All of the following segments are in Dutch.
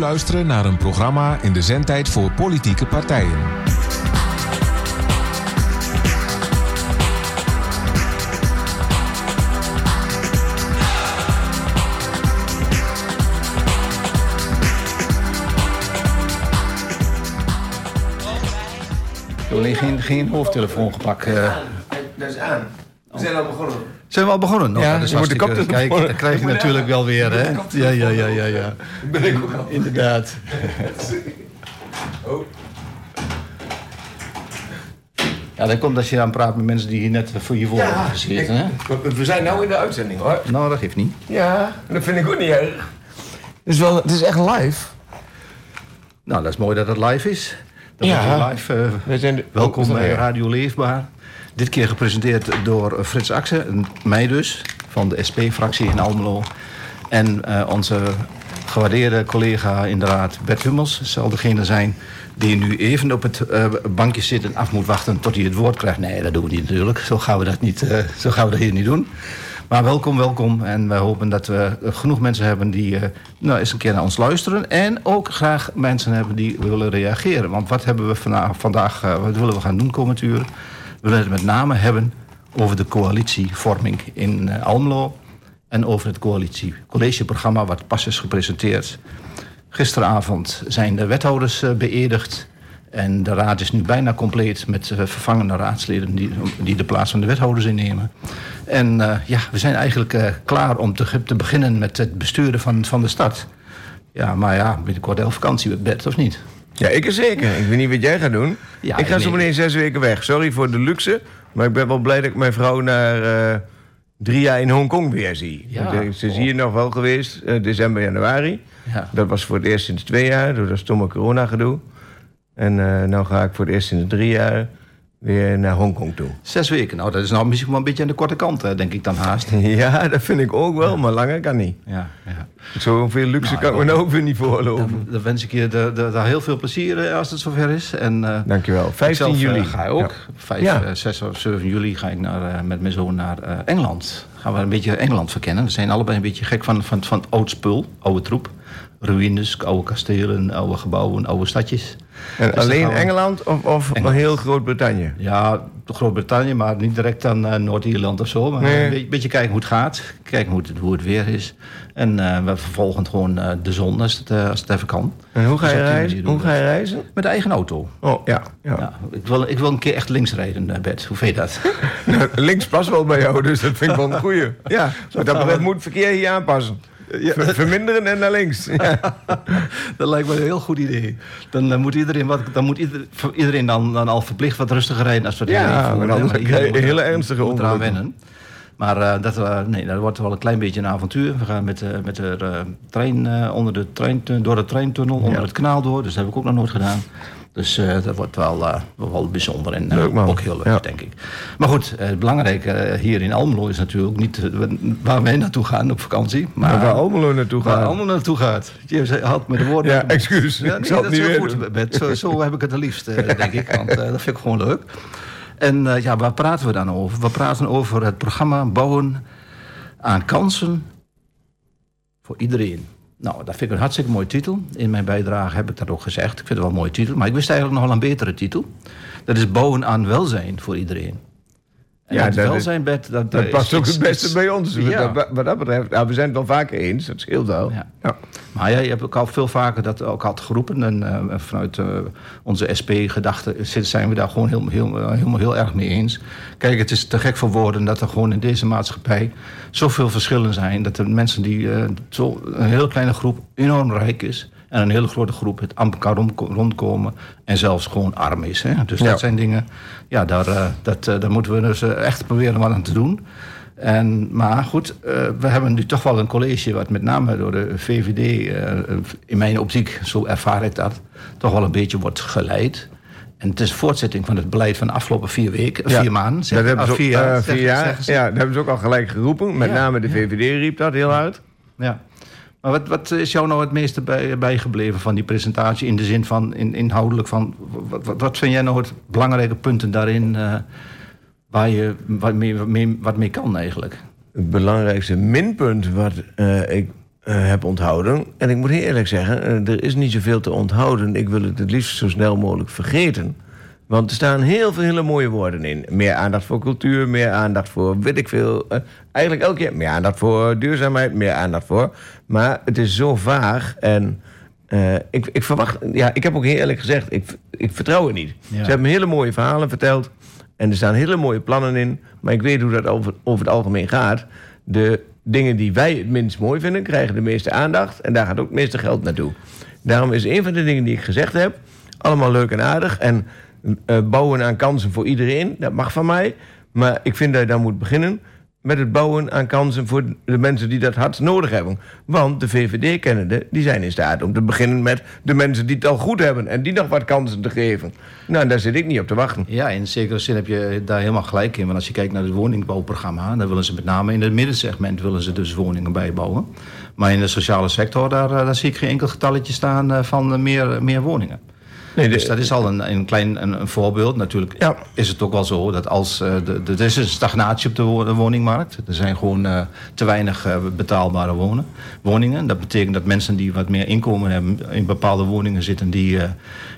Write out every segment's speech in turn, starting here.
luisteren naar een programma in de zendtijd voor politieke partijen. Alleen geen, geen hoofdtelefoon gepakt. eh. Dat is aan. We zijn al begonnen. Zijn we al begonnen? Nou, Ja, dat is je moet de Kijk, dat krijg je natuurlijk wel weer, hè? Ja, ja, ja, ja, ja. Ben ik ook al. Inderdaad. Oh. Ja, dat komt als je aan praat met mensen die hier net voor je voor hebben Ja, gezeten, hè? we zijn nou in de uitzending hoor. Nou, dat geeft niet. Ja, dat vind ik ook niet erg. Het is, wel, het is echt live. Nou, dat is mooi dat het live is. Dat Ja. is live. eh, We zijn de- welkom Oh, bij ja. Radio Leefbaar. Dit keer gepresenteerd door Frits Axen, mij dus, van de SP-fractie in Almelo. En eh, onze gewaardeerde collega in de raad, Bert Hummels, zal degene zijn die nu even op het eh, bankje zit en af moet wachten tot hij het woord krijgt. Nee, dat doen we niet natuurlijk. Zo gaan we dat, niet, eh, zo gaan we dat hier niet doen. Maar welkom, welkom. En wij hopen dat we genoeg mensen hebben die nou, eens een keer naar ons luisteren. En ook graag mensen hebben die willen reageren. Want wat hebben we vandaag, eh, wat willen we gaan doen komend uur? We willen het met name hebben over de coalitievorming in eh, Almelo. En over het coalitie collegeprogramma wat pas is gepresenteerd. Gisteravond zijn de wethouders eh, beëdigd. En de raad is nu bijna compleet met eh, vervangende raadsleden die, die de plaats van de wethouders innemen. En ja, we zijn eigenlijk klaar om te, te beginnen met het besturen van, van de stad. Ja, maar ja, binnenkort heel vakantie bed, of niet? Ja, ik er zeker. Ik weet niet wat jij gaat doen. Ja, ik ga zo meteen zes weken weg. Sorry voor de luxe. Maar ik ben wel blij dat ik mijn vrouw na eh, drie jaar in Hongkong weer zie. Ja. Want, eh, Ze is hier nog wel geweest, eh, december, januari. Ja. Dat was voor het eerst sinds twee jaar, door dat stomme corona-gedoe. En nu ga ik voor het eerst sinds drie jaar weer naar Hongkong toe. Zes weken, nou dat is nou misschien wel een beetje aan de korte kant, hè, denk ik dan haast. Ja, dat vind ik ook wel, maar langer kan niet. Ja, ja. Zoveel luxe Nou, kan ik me ik nou ook weer niet voorloven. Dan, dan wens ik je daar heel veel plezier eh, als het zover is. En, eh, Dankjewel. 15 ik zelf, eh, juli. ga ik ook. Ja. 5, Ja. eh, 6 of 7 juli ga ik naar, met mijn zoon naar Engeland. Gaan we een beetje Engeland verkennen. We zijn allebei een beetje gek van, van, van oud spul, oude troep. Ruïnes, oude kastelen, oude gebouwen, oude stadjes. En Dus alleen we- Engeland of, of Engeland. heel Groot-Brittannië? Ja, Groot-Brittannië, maar niet direct aan eh, Noord-Ierland of zo. Maar Nee. een beetje, beetje kijken hoe het gaat. Kijken hoe het, hoe het weer is. En eh, we vervolgen gewoon eh, de zon als het, eh, als het even kan. En hoe ga Dus je reizen? Hoe ga je dat. reizen? Met de eigen auto. Oh, ja. ja. Ja, ik, wil, ik wil een keer echt links rijden, eh, Bert. Hoe vind je dat? Links past wel bij jou, dus dat vind ik wel een goeie. Ja, dat betreft moet het verkeer hier aanpassen. Ver- Verminderen en naar links. Ja. dat lijkt me een heel goed idee. Dan, eh, moet iedereen, wat, dan moet ieder, iedereen dan, dan al verplicht wat rustiger rijden als we het Ja, je moet- hele ernstige moet eraan wennen. Maar eh, dat, eh, nee, dat wordt wel een klein beetje een avontuur. We gaan met, met de trein, onder de trein, door de treintunnel, onder het kanaal door. Dus dat heb ik ook nog nooit gedaan. Dus eh, dat wordt wel, eh, wel bijzonder en eh, Leuk, ook heel leuk, Ja. denk ik. Maar goed, het belangrijke hier in Almelo is natuurlijk niet waar wij naartoe gaan op vakantie. Maar Maar waar Almelo naartoe waar gaat. Almelo naartoe gaat. Je had met de woorden... Ja, excuus. Ja, Ik nee, zal dat is heel goed. Zo, zo heb ik het het liefst, denk ik. Want dat vind ik gewoon leuk. En ja, waar praten we dan over? We praten over het programma Bouwen aan kansen voor iedereen. Nou, dat vind ik een hartstikke mooie titel. In mijn bijdrage heb ik dat ook gezegd. Ik vind het wel een mooie titel. Maar ik wist eigenlijk nog wel een betere titel. Dat is Bouwen aan welzijn voor iedereen. En Ja, dat dat dat, Dat past ook het beste bij ons. Ja. Dat- Wat dat betreft, ja, we zijn het wel vaker eens, dat scheelt wel. Ja. Ja. Maar ja, je hebt ook al veel vaker dat ook had geroepen. En eh, vanuit eh, onze SP-gedachten zijn we daar gewoon heel, heel, eh, helemaal heel erg mee eens. Kijk, het is te gek voor woorden dat er gewoon in deze maatschappij zoveel verschillen zijn. Dat er mensen die zo een hele kleine groep enorm rijk is. En een hele grote groep het amper kan rond- rondkomen. En zelfs gewoon arm is. Hè? Dus Ja. dat zijn dingen. Ja, daar, eh, dat, eh, daar moeten we dus eh, echt proberen wat aan te doen. En, maar goed, we hebben nu toch wel een college... wat met name door de VVD, in mijn optiek, zo ervaar ik dat... toch wel een beetje wordt geleid. En het is voortzetting van het beleid van de afgelopen vier weken, Ja. vier maanden. zeg- Dat hebben ze ook, vier jaar, vier. Ja, dat hebben ze ook al gelijk geroepen. Met Ja. name de VVD riep dat heel hard. Ja. Maar wat, is jou nou het meeste bij, bijgebleven van die presentatie? In de zin van, in, inhoudelijk van... Wat, wat, vind jij nou het belangrijke punten daarin... eh, waar je wat mee, wat mee kan eigenlijk? Het belangrijkste minpunt wat eh, ik eh, heb onthouden. En ik moet eerlijk zeggen, er is niet zoveel te onthouden. Ik wil het het liefst zo snel mogelijk vergeten. Want er staan heel veel hele mooie woorden in. Meer aandacht voor cultuur, meer aandacht voor weet ik veel. eh, eigenlijk elke keer meer aandacht voor duurzaamheid, meer aandacht voor. Maar het is zo vaag en eh, ik, ik verwacht... Ja, ik heb ook heel eerlijk gezegd, ik, ik vertrouw het niet. Ja. Ze hebben hele mooie verhalen verteld. En er staan hele mooie plannen in. Maar ik weet hoe dat over, over het algemeen gaat. De dingen die wij het minst mooi vinden, krijgen de meeste aandacht. En daar gaat ook het meeste geld naartoe. Daarom is een van de dingen die ik gezegd heb... allemaal leuk en aardig. En eh, bouwen aan kansen voor iedereen, dat mag van mij. Maar ik vind dat je dan moet beginnen met het bouwen aan kansen voor de mensen die dat hard nodig hebben. Want de VVD-kennenden, die zijn in staat om te beginnen met de mensen die het al goed hebben... en die nog wat kansen te geven. Nou, daar zit ik niet op te wachten. Ja, in zekere zin heb je daar helemaal gelijk in. Want als je kijkt naar het woningbouwprogramma... dan willen ze met name in het middensegment willen ze dus woningen bijbouwen. Maar in de sociale sector, daar, eh, daar zie ik geen enkel getalletje staan eh, van meer, meer woningen. Nee, Dus dat is al een, een klein een, een voorbeeld. Natuurlijk Ja. is het ook wel zo dat als eh, de, de, er is een stagnatie op de, wo- de woningmarkt. Er zijn gewoon eh, te weinig eh, betaalbare wonen, woningen. Dat betekent dat mensen die wat meer inkomen hebben in bepaalde woningen zitten die,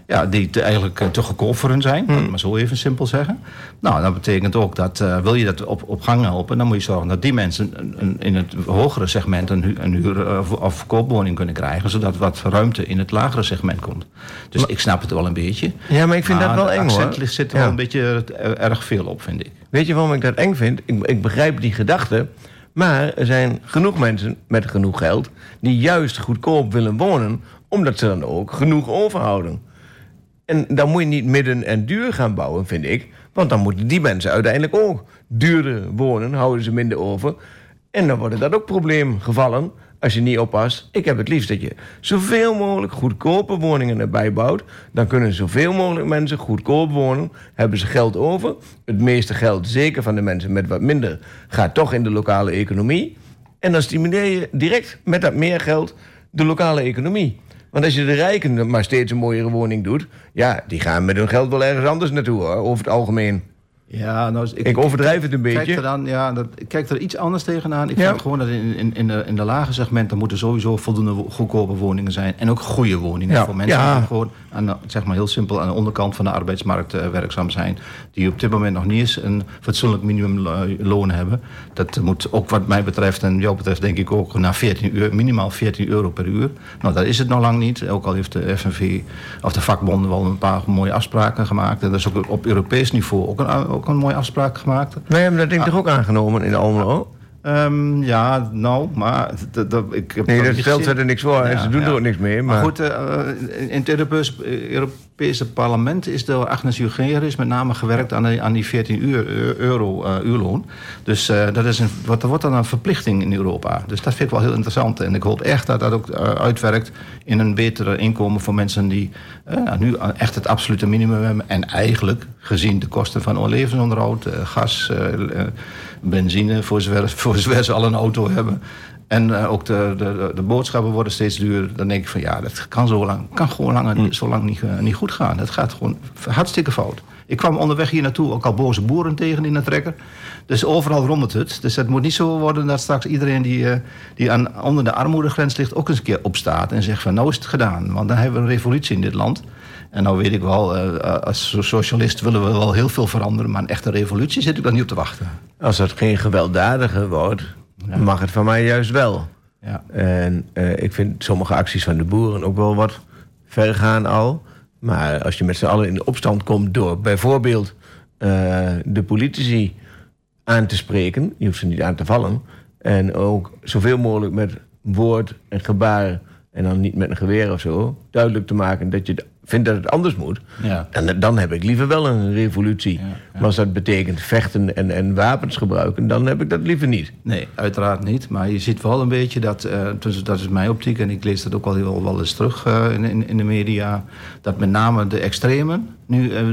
ja, die te, eigenlijk eh, te goedkoop voor hun zijn. Het maar zo even simpel zeggen. Nou, dat betekent ook dat eh, wil je dat op, op gang helpen, dan moet je zorgen dat die mensen in het hogere segment een, hu- een huur- eh, of, of koopwoning kunnen krijgen, zodat wat ruimte in het lagere segment komt. Dus ik snap het wel een beetje. Ja, maar ik vind dat wel het eng, hoor. accent ligt- zit er Ja. wel een beetje erg veel op, vind ik. Weet je waarom ik dat eng vind? Ik, ik begrijp die gedachte. Maar er zijn genoeg mensen met genoeg geld... die juist goedkoop willen wonen... omdat ze dan ook genoeg overhouden. En dan moet je niet midden en duur gaan bouwen, vind ik. Want dan moeten die mensen uiteindelijk ook duurder wonen... houden ze minder over. En dan worden dat ook probleemgevallen als je niet oppast. Ik heb het liefst dat je zoveel mogelijk goedkope woningen erbij bouwt. Dan kunnen zoveel mogelijk mensen goedkoop wonen. Hebben ze geld over. Het meeste geld, zeker van de mensen met wat minder, gaat toch in de lokale economie. En dan stimuleer je direct met dat meer geld de lokale economie. Want als je de rijken maar steeds een mooiere woning doet... ja, die gaan met hun geld wel ergens anders naartoe, hoor, over het algemeen. Ja, nou, Ik overdrijf het een Kijk beetje. er, dan, ja, dat, ik kijk er iets anders tegenaan. Ik Ja. vind gewoon dat in, in, in, de, in de lage segmenten moeten sowieso voldoende goedkope woningen zijn. En ook goede woningen Ja. voor mensen Ja. die gewoon aan de, zeg maar heel simpel aan de onderkant van de arbeidsmarkt eh, werkzaam zijn. Die op dit moment nog niet eens een fatsoenlijk minimumloon hebben. Dat moet ook wat mij betreft en jou betreft denk ik ook naar 14 euro, minimaal 14 euro per uur. Nou, dat is het nog lang niet. Ook al heeft de FNV of de vakbonden wel een paar mooie afspraken gemaakt. En dat is ook op Europees niveau ook een, ook een mooie afspraak gemaakt. Wij hebben dat ding toch ook aangenomen in Almelo? Ehm, ja, nou, maar dat, dat, ik heb Nee, dat stelt verder niks voor. en Ja, ze doen ja. er ook niks mee. Maar, Maar, goed, eh, in het Europees, Europese parlement is door Agnes Jongerius met name gewerkt aan, die- aan die 14 uur, eh, euro eh, uurloon. Dus eh, dat, is een, wat, dat wordt dan een verplichting in Europa. Dus dat vind ik wel heel interessant. En ik hoop echt dat dat ook uitwerkt in een betere inkomen voor mensen die nu echt het absolute minimum hebben. En eigenlijk, gezien de kosten van levensonderhoud, gas, benzine, voor zover, voor zover ze al een auto hebben. En eh, ook de, de, de boodschappen worden steeds duurder. Dan denk ik van ja, dat kan, zo lang, kan gewoon langer, zo lang niet, eh, niet goed gaan. Het gaat gewoon hartstikke fout. Ik kwam onderweg hier naartoe ook al boze boeren tegen in de trekker. Dus overal rommelt het. Dus het moet niet zo worden dat straks iedereen die, eh, die aan, onder de armoedegrens ligt... ook eens een keer opstaat en zegt van nou is het gedaan. Want dan hebben we een revolutie in dit land. En nou weet ik wel, als socialist willen we wel heel veel veranderen... maar een echte revolutie zit ik dan niet op te wachten. als dat geen gewelddadige wordt, mag het van mij juist wel. Ja. En eh, ik vind sommige acties van de boeren ook wel wat ver gaan al. Maar als je met z'n allen in de opstand komt door bijvoorbeeld eh, de politici aan te spreken, je hoeft ze niet aan te vallen, en ook zoveel mogelijk met woord en gebaar, en dan niet met een geweer of zo, duidelijk te maken dat je vindt dat het anders moet, Ja. dan, dan heb ik liever wel een revolutie. Ja, ja. Maar als dat betekent vechten en, en wapens gebruiken, dan heb ik dat liever niet. Nee, uiteraard niet. Maar je ziet wel een beetje dat, dus dat is mijn optiek, en ik lees dat ook wel, wel eens terug eh, in, in, in de media, dat met name de extremen nu eh,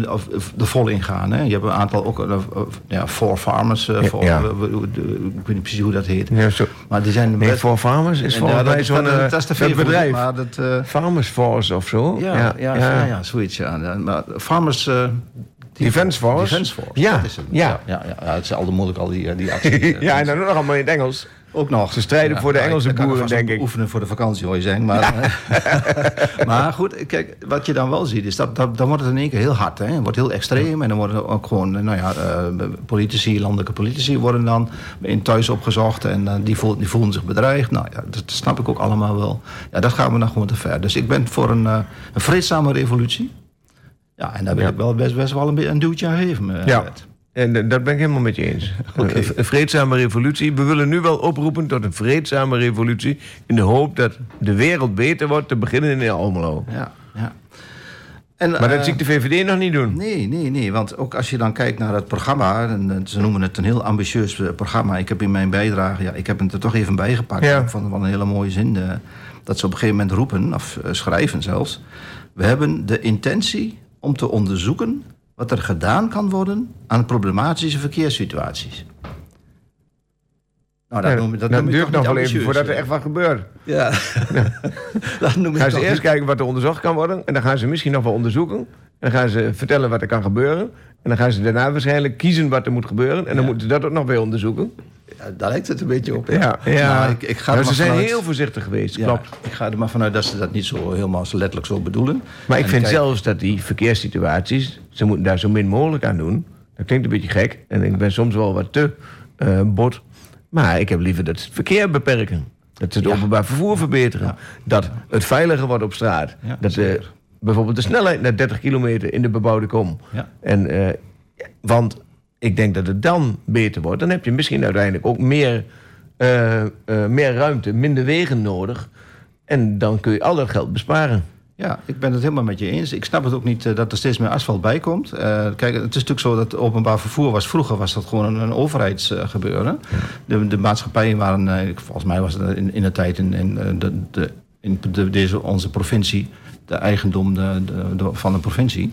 er vol ingaan. Hè. Je hebt een aantal ook, eh, of, ja, for farmers, eh, Ja, voor, ja. de- de- ik weet niet precies hoe dat heet. Ja, zo. Maar die zijn Nee, voor farmers is En volgens mij zo'n de bedrijf. Maar dat, Farmers Force of zo. ja, ja, ja, ja, zoiets. Ja. Maar farmers... Defense Force? Defense Force, Ja, dat is het. ja. Ja, ja, het is altijd moeilijk al die, die acties. ja, en dan ook nog allemaal in het Engels. Ook nog. Ze strijden voor de ja, Engelse boeren, denk ik. Oefenen voor de vakantie, hoor je zeggen. Maar, maar goed, kijk, wat je dan wel ziet, is dat, dat dan wordt het in één keer heel hard. Hè? Het wordt heel extreem. En dan worden ook gewoon, nou ja, eh, politici, landelijke politici worden dan in thuis opgezocht. En eh, die, voelen, die voelen zich bedreigd. Nou ja, dat snap ik ook allemaal wel. Ja, dat gaan we dan gewoon te ver. Dus ik ben voor een, eh, een vreedzame revolutie. Ja, en daar wil Ja. ik wel best, best wel een, een duwtje aan geven. Ja. En eh, dat ben ik helemaal met je eens. Een, vreedzame revolutie. We willen nu wel oproepen tot een vreedzame revolutie. In de hoop dat de wereld beter wordt, te beginnen in Almelo. Ja, ja. En, Maar dat eh, zie ik de VVD nog niet doen. Nee, nee, nee. Want ook als je dan kijkt naar het programma... en eh, ze noemen het een heel ambitieus programma. Ik heb in mijn bijdrage... Ja, ik heb het er toch even bijgepakt. Ja. Ik vond het wel een hele mooie zin. dat ze op een gegeven moment roepen, of schrijven zelfs... we hebben de intentie om te onderzoeken... wat er gedaan kan worden aan problematische verkeerssituaties. Nou, dat Ja, noem, dat dat noem duurt nog wel even voordat er echt wat gebeurt. Ja. dat noem Gaan ze eerst niet- kijken wat er onderzocht kan worden. En dan gaan ze misschien nog wel onderzoeken. En dan gaan ze vertellen wat er kan gebeuren. En dan gaan ze daarna waarschijnlijk kiezen wat er moet gebeuren. En dan Ja. moeten ze dat ook nog weer onderzoeken. Ja, daar lijkt het een beetje op. Ja, ja. Ik, ik ga ze zijn vanuit- heel voorzichtig geweest, klopt. Ik ga er maar vanuit dat ze dat niet zo helemaal zo letterlijk zo bedoelen. Maar ik vind kijk- zelfs dat die verkeerssituaties... ze moeten daar zo min mogelijk aan doen. Dat klinkt een beetje gek. En ik ben soms wel wat te eh, bot. Maar ik heb liever dat ze het verkeer beperken. Dat ze het openbaar vervoer verbeteren. Dat het veiliger wordt op straat. Dat de, zeker. bijvoorbeeld de snelheid naar 30 kilometer in de bebouwde kom. En, eh, want ik denk dat het dan beter wordt. Dan heb je misschien uiteindelijk ook meer, eh, eh, meer ruimte, minder wegen nodig. En dan kun je al dat geld besparen. Ja, ik ben het helemaal met je eens. Ik snap het ook niet eh, dat er steeds meer asfalt bij komt. Kijk, het is natuurlijk zo dat openbaar vervoer was... vroeger was dat gewoon een, een overheidsgebeuren. De, de maatschappijen waren... volgens mij was het in, in de tijd in, in, de, de, in de, deze, onze provincie... de eigendom de, de, de- van de provincie.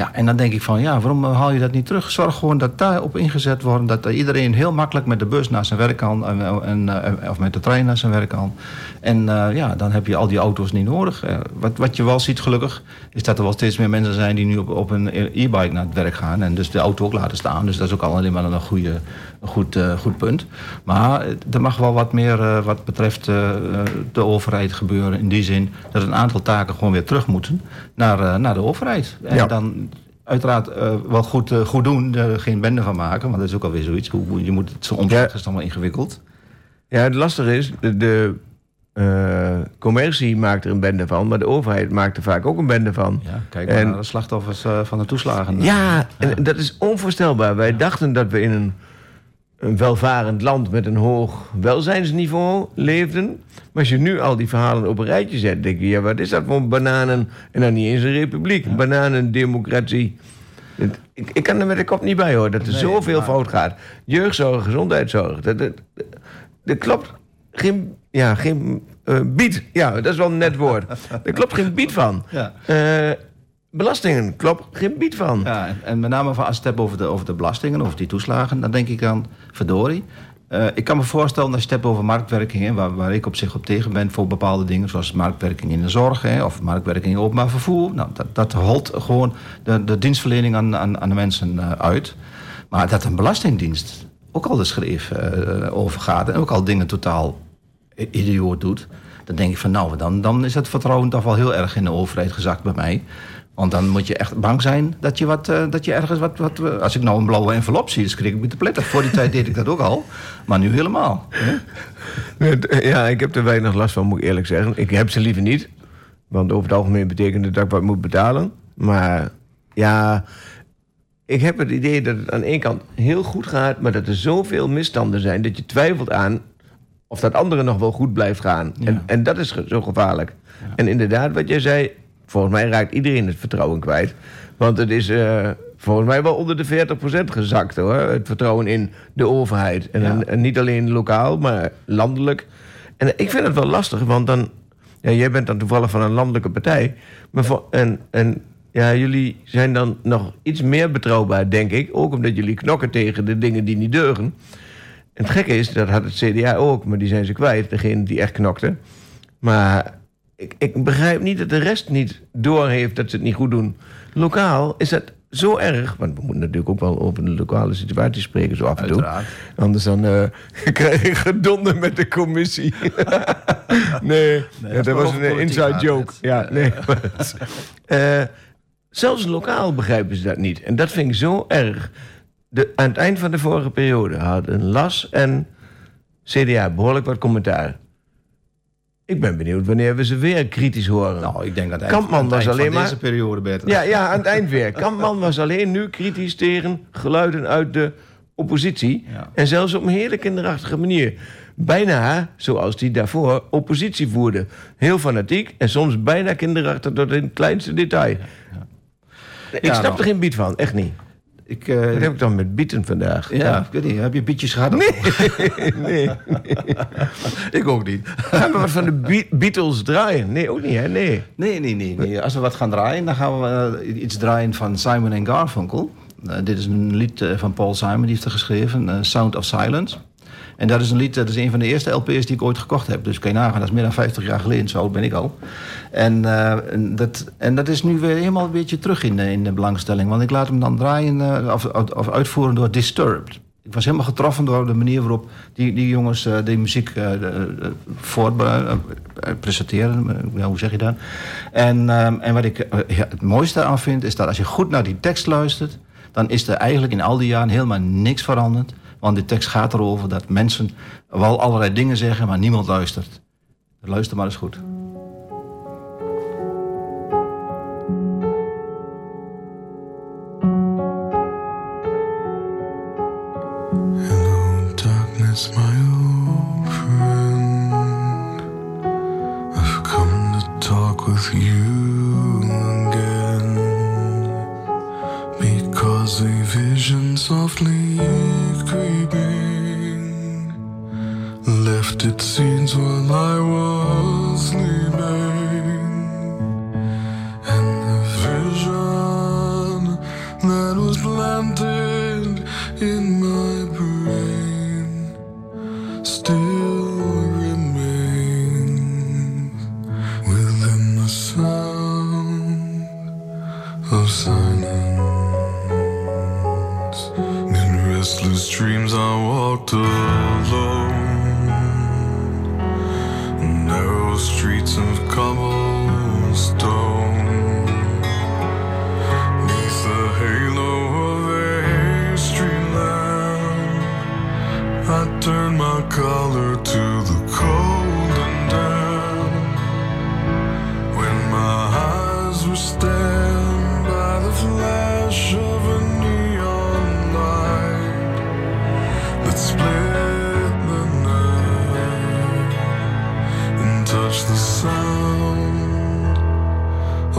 Ja, en dan denk ik van, ja, waarom haal je dat niet terug? Zorg gewoon dat daarop ingezet wordt... dat er iedereen heel makkelijk met de bus naar zijn werk kan... En, en, eh, of met de trein naar zijn werk kan. En eh, ja, dan heb je al die auto's niet nodig. Eh, wat, wat je wel ziet, gelukkig, is dat er wel steeds meer mensen zijn... die nu op, op een e-bike naar het werk gaan... en dus de auto ook laten staan. Dus dat is ook al alleen maar een, goede, een goed, eh, goed punt. Maar er mag wel wat meer eh, wat betreft eh, de overheid gebeuren... in die zin dat een aantal taken gewoon weer terug moeten naar, naar de overheid. En Ja. dan uiteraard wel goed, goed doen, er geen bende van maken... want dat is ook alweer zoiets. Hoe, je moet het zo omzetten, Ja. is allemaal ingewikkeld. Ja, het lastige is, de, de commercie maakt er een bende van, maar de overheid maakt er vaak ook een bende van. Ja, kijk maar En- naar de slachtoffers van de toeslagen. Ja, en dat is onvoorstelbaar. Wij dachten dat we in een, een welvarend land met een hoog welzijnsniveau leefden. Maar als je nu al die verhalen op een rijtje zet, denk je, ja, wat is dat voor bananen? En dan niet eens een republiek, bananendemocratie. Het- Ik, ik kan er met de kop niet bij hoor, dat er Nee, zoveel maar- fout gaat. Jeugdzorg, gezondheidszorg, dat, dat, dat klopt geen, ja, geen eh, bied. Ja, dat is wel een net woord. Er klopt geen bied van. Ja. Eh, belastingen, klopt geen bied van. Ja, en- met name van als het hebt over de, over de belastingen, over die toeslagen, dan denk ik dan, verdorie. Eh, ik kan me voorstellen als je het hebt over marktwerking, waar, waar ik op zich op tegen ben voor bepaalde dingen, zoals marktwerking in de zorg hè, of marktwerking in openbaar vervoer. Nou, dat, dat holt gewoon de, de dienstverlening aan, aan, aan de mensen eh, uit. Maar dat een belastingdienst ook al de schreef eh, over gaat en ook al dingen totaal idioot doet, dan denk ik van nou, dan, dan is het vertrouwen toch wel heel erg in de overheid gezakt bij mij. Want dan moet je echt bang zijn dat je, wat, eh, dat je ergens wat, wat... eh, Als ik nou een blauwe envelop zie, dan schrik ik me te pletter. Voor die tijd deed ik dat ook al. Maar nu helemaal. hè? Ja, ik heb er weinig last van, moet ik eerlijk zeggen. Ik heb ze liever niet. Want over het algemeen betekent het dat ik wat moet betalen. Maar ja, ik heb het idee dat het aan één kant heel goed gaat... maar dat er zoveel misstanden zijn dat je twijfelt aan... of dat andere nog wel goed blijft gaan. Ja. En, en dat is zo gevaarlijk. En inderdaad, wat jij zei... volgens mij raakt iedereen het vertrouwen kwijt. Want het is eh, volgens mij wel onder de 40% gezakt, hoor. Het vertrouwen in de overheid. En, Ja. en- en niet alleen lokaal, maar landelijk. En ik vind het wel lastig, want dan... Ja, jij bent dan toevallig van een landelijke partij. Maar voor, en, en ja, jullie zijn dan nog iets meer betrouwbaar, denk ik. Ook omdat jullie knokken tegen de dingen die niet deugen. En het gekke is, dat had het CDA ook, maar die zijn ze kwijt. Degene die echt knokte. Maar ik, ik begrijp niet dat de rest niet doorheeft dat ze het niet goed doen. Lokaal is dat zo erg, want we moeten natuurlijk ook wel over de lokale situatie spreken, zo af en toe. Uiteraard. Anders dan eh, krijg ik gedonder met de commissie. nee, ja, dat was een politiek inside joke. Ja, nee. Eh, zelfs lokaal begrijpen ze dat niet. En dat vind ik zo erg. De, aan het eind van de vorige periode hadden LAS en CDA behoorlijk wat commentaar. Ik ben benieuwd wanneer we ze weer kritisch horen. Nou, ik denk dat Kampman was alleen maar- deze periode beter. Ja, ja, aan het eind weer. Kampman was alleen nu kritisch tegen geluiden uit de oppositie. Ja. En zelfs op een hele kinderachtige manier. Bijna zoals hij daarvoor oppositie voerde. Heel fanatiek en soms bijna kinderachtig tot in het kleinste detail. Ik Ja, snap nou. er geen bied van, echt niet. Ik, eh, Wat heb ik dan met bieten vandaag? ja, ik weet niet. Heb je bietjes gehad? Nee. nee. ik ook niet. Gaan we wat van de Be- Beatles draaien? Nee, ook niet, hè? Nee. Nee, nee, nee, nee. Als we wat gaan draaien, dan gaan we eh, iets draaien van Simon en Garfunkel. Eh, dit is een lied van Paul Simon, die heeft er geschreven, Sound of Silence. En dat is een lied, dat is een van de eerste LP's die ik ooit gekocht heb. Dus kan je nagaan, dat is meer dan 50 jaar geleden, zo ben ik al. En, eh, en dat, en dat is nu weer helemaal een beetje terug in de, in de belangstelling. Want ik laat hem dan draaien, eh, of, of uitvoeren door Disturbed. Ik was helemaal getroffen door de manier waarop die, die jongens eh, die muziek voor presenteren. Hoe zeg je dat? En, en wat ik ja, het mooiste aan vind, is dat als je goed naar die tekst luistert, dan is er eigenlijk in al die jaren helemaal niks veranderd. Want die tekst gaat erover dat mensen wel allerlei dingen zeggen, maar niemand luistert. Luister maar eens goed.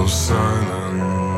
Of silence.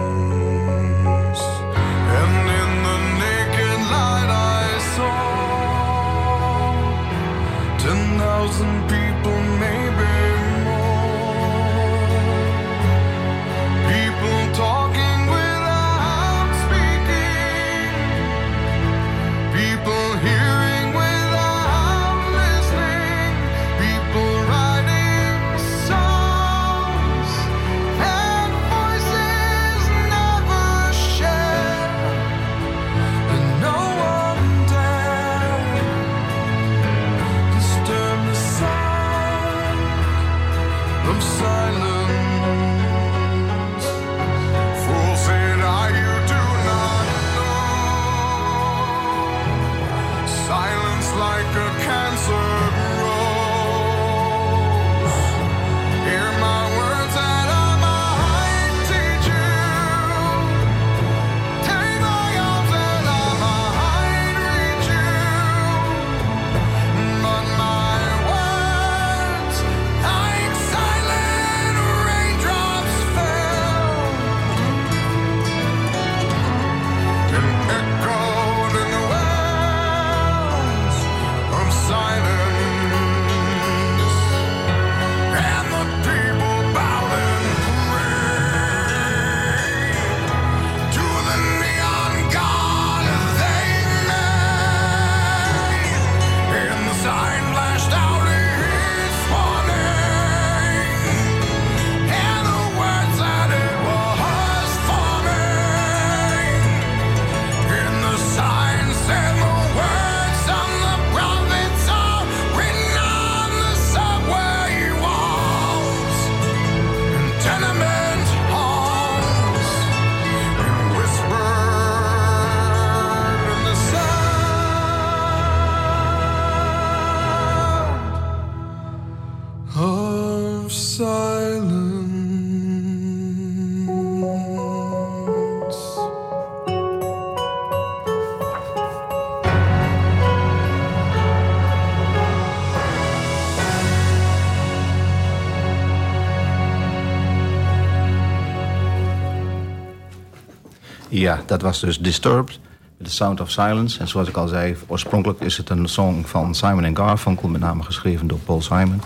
Ja, dat was dus Disturbed. The Sound of Silence. En zoals ik al zei, oorspronkelijk is het een song van Simon Garfunkel, met name geschreven door Paul Simon.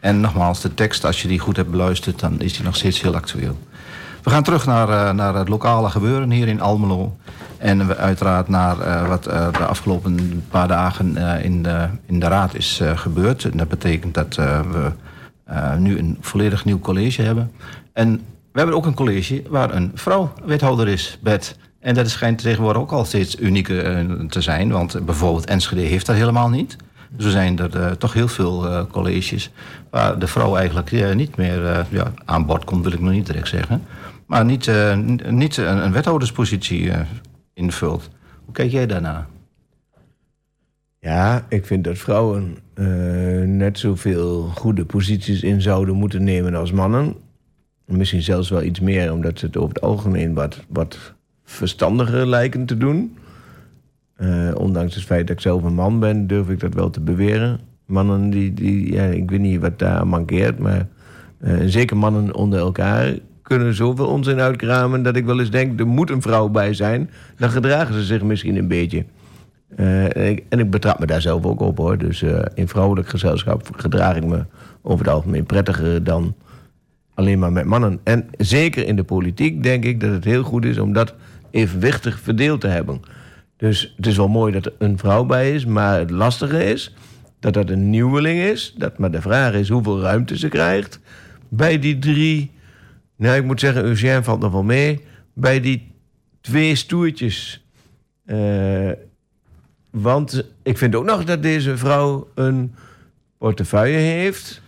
En nogmaals, de tekst, als je die goed hebt beluisterd, dan is die nog steeds heel actueel. We gaan terug naar, eh, naar het lokale gebeuren hier in Almelo. En we uiteraard naar eh, wat eh, de afgelopen paar dagen in, de, in de raad is gebeurd. En dat betekent dat we nu een volledig nieuw college hebben. En we hebben ook een college waar een vrouw wethouder is, Bert. En dat schijnt tegenwoordig ook al steeds uniek eh, te zijn. Want bijvoorbeeld Enschede heeft dat helemaal niet. Dus er zijn er eh, toch heel veel eh, colleges waar de vrouw eigenlijk niet meer ja, aan bod komt, wil ik nog niet direct zeggen. Maar niet, niet een, wethouderspositie invult. Hoe kijk jij daarna? Ja, ik vind dat vrouwen net zoveel goede posities in zouden moeten nemen als mannen. Misschien zelfs wel iets meer, omdat ze het over het algemeen wat, wat verstandiger lijken te doen. Eh, ondanks het feit dat ik zelf een man ben, durf ik dat wel te beweren. Mannen die, die ja, ik weet niet wat daar mankeert, maar eh, zeker mannen onder elkaar kunnen zoveel onzin uitkramen dat ik wel eens denk, er moet een vrouw bij zijn. Dan gedragen ze zich misschien een beetje. Eh, en, ik, en ik betrap me daar zelf ook op hoor. Dus eh, in vrouwelijk gezelschap gedraag ik me over het algemeen prettiger dan alleen maar met mannen. En zeker in de politiek denk ik dat het heel goed is om dat evenwichtig verdeeld te hebben. Dus het is wel mooi dat er een vrouw bij is, maar het lastige is dat dat een nieuweling is. Dat maar de vraag is hoeveel ruimte ze krijgt bij die drie. Nou, ik moet zeggen, Eugène valt nog wel mee. Bij die twee stoertjes. Eh, want ik vind ook nog dat deze vrouw een portefeuille heeft...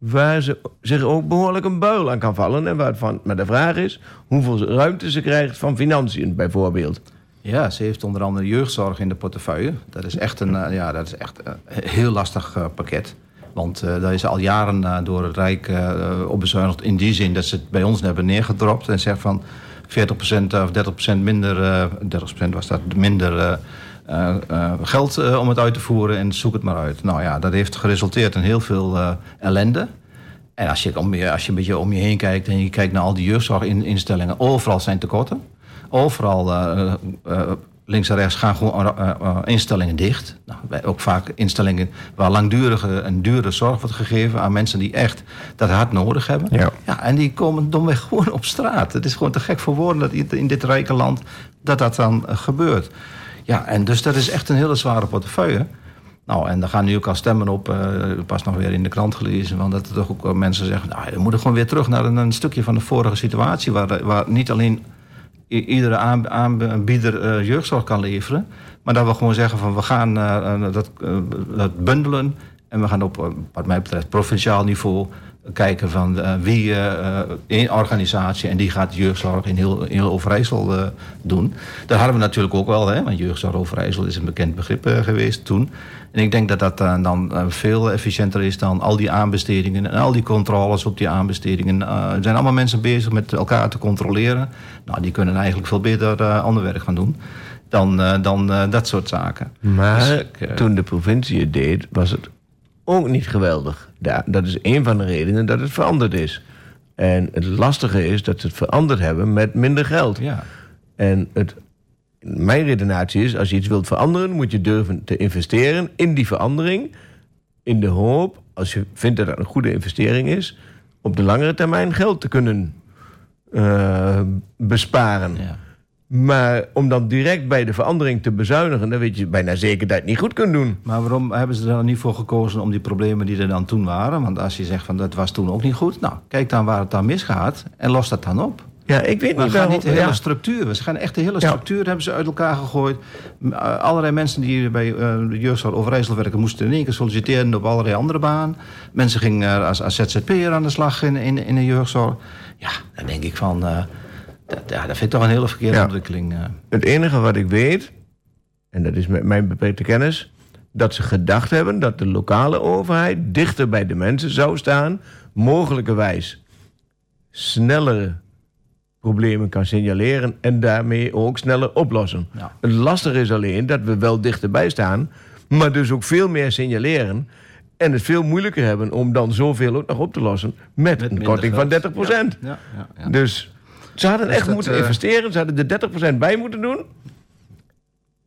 waar ze zich ook behoorlijk een buil aan kan vallen. En waarvan, maar de vraag is hoeveel ruimte ze krijgt van financiën, bijvoorbeeld. Ja, ze heeft onder andere jeugdzorg in de portefeuille. Dat is echt een eh, ja, dat is echt een heel lastig eh, pakket. Want eh daar is al jaren eh, door het Rijk eh, op. In die zin dat ze het bij ons hebben neergedropt. En zegt van 40% of 30% minder, eh 30% was dat minder eh, eh, geld eh, om het uit te voeren. En zoek het maar uit. Nou ja, dat heeft geresulteerd in heel veel ellende. En als je, om je, als je een beetje om je heen kijkt en je kijkt naar al die jeugdzorginstellingen, overal zijn tekorten. Overal links en rechts gaan gewoon instellingen dicht. Nou, wij ook vaak instellingen waar langdurige en dure zorg wordt gegeven aan mensen die echt dat hard nodig hebben. Ja. Ja, en die komen domweg gewoon op straat. Het is gewoon te gek voor woorden dat in- dit rijke land dat dat dan gebeurt. Ja, en dus dat is echt een hele zware portefeuille. Nou, en daar gaan nu ook al stemmen op. eh pas nog weer in de krant gelezen. Want dat er toch ook mensen zeggen. Nou, we moeten gewoon weer terug naar een, stukje van de vorige situatie. Waar, waar niet alleen iedere aan- aanbieder eh, jeugdzorg kan leveren. Maar dat we gewoon zeggen van we gaan eh, dat, dat bundelen. En we gaan op, wat mij betreft, provinciaal niveau kijken van eh, wie één organisatie en die gaat jeugdzorg in heel, in heel Overijssel doen. Dat hadden we natuurlijk ook wel, hè, want jeugdzorg Overijssel is een bekend begrip geweest toen. En ik denk dat dat dan veel efficiënter is dan al die aanbestedingen en al die controles op die aanbestedingen. Er zijn allemaal mensen bezig met elkaar te controleren. Nou, die kunnen eigenlijk veel beter ander werk gaan doen dan, dan dat soort zaken. Maar Dus toen de provincie het deed, was het ook niet geweldig. Ja, dat is een van de redenen dat het veranderd is. En het lastige is dat ze het veranderd hebben met minder geld. Ja. En het, mijn redenatie is, als je iets wilt veranderen... moet je durven te investeren in die verandering... in de hoop, als je vindt dat dat een goede investering is... op de langere termijn geld te kunnen eh, besparen. Ja. Maar om dan direct bij de verandering te bezuinigen... dan weet je bijna zeker dat je het niet goed kunt doen. Maar waarom hebben ze er dan niet voor gekozen om die problemen die er dan toen waren? Want als je zegt van dat was toen ook niet goed, nou kijk dan waar het dan misgaat en los dat dan op. Ja, ik weet Maar niet gaan waarom... niet de hele ja. structuur. Ze gaan echt de hele Ja. structuur hebben ze uit elkaar gegooid. Eh, allerlei mensen die bij eh, de jeugdzorg Overijssel werken... moesten in één keer solliciteren op allerlei andere baan. Mensen gingen als, als ZZP'er aan de slag in, in, in de jeugdzorg. Ja, dan denk ik van... eh, dat, ja, dat vind ik toch een hele verkeerde Ja. ontwikkeling. eh. Het enige wat ik weet, en dat is met mijn beperkte kennis... dat ze gedacht hebben dat de lokale overheid dichter bij de mensen zou staan... mogelijkerwijs snellere problemen kan signaleren... en daarmee ook sneller oplossen. Ja. Het lastige is alleen dat we wel dichterbij staan... maar dus ook veel meer signaleren... en het veel moeilijker hebben om dan zoveel ook nog op te lossen... met, Met een korting van geld. 30 Ja, ja, ja, ja. Dus Ze hadden Dus echt dat, moeten eh, investeren. Ze hadden er 30% bij moeten doen.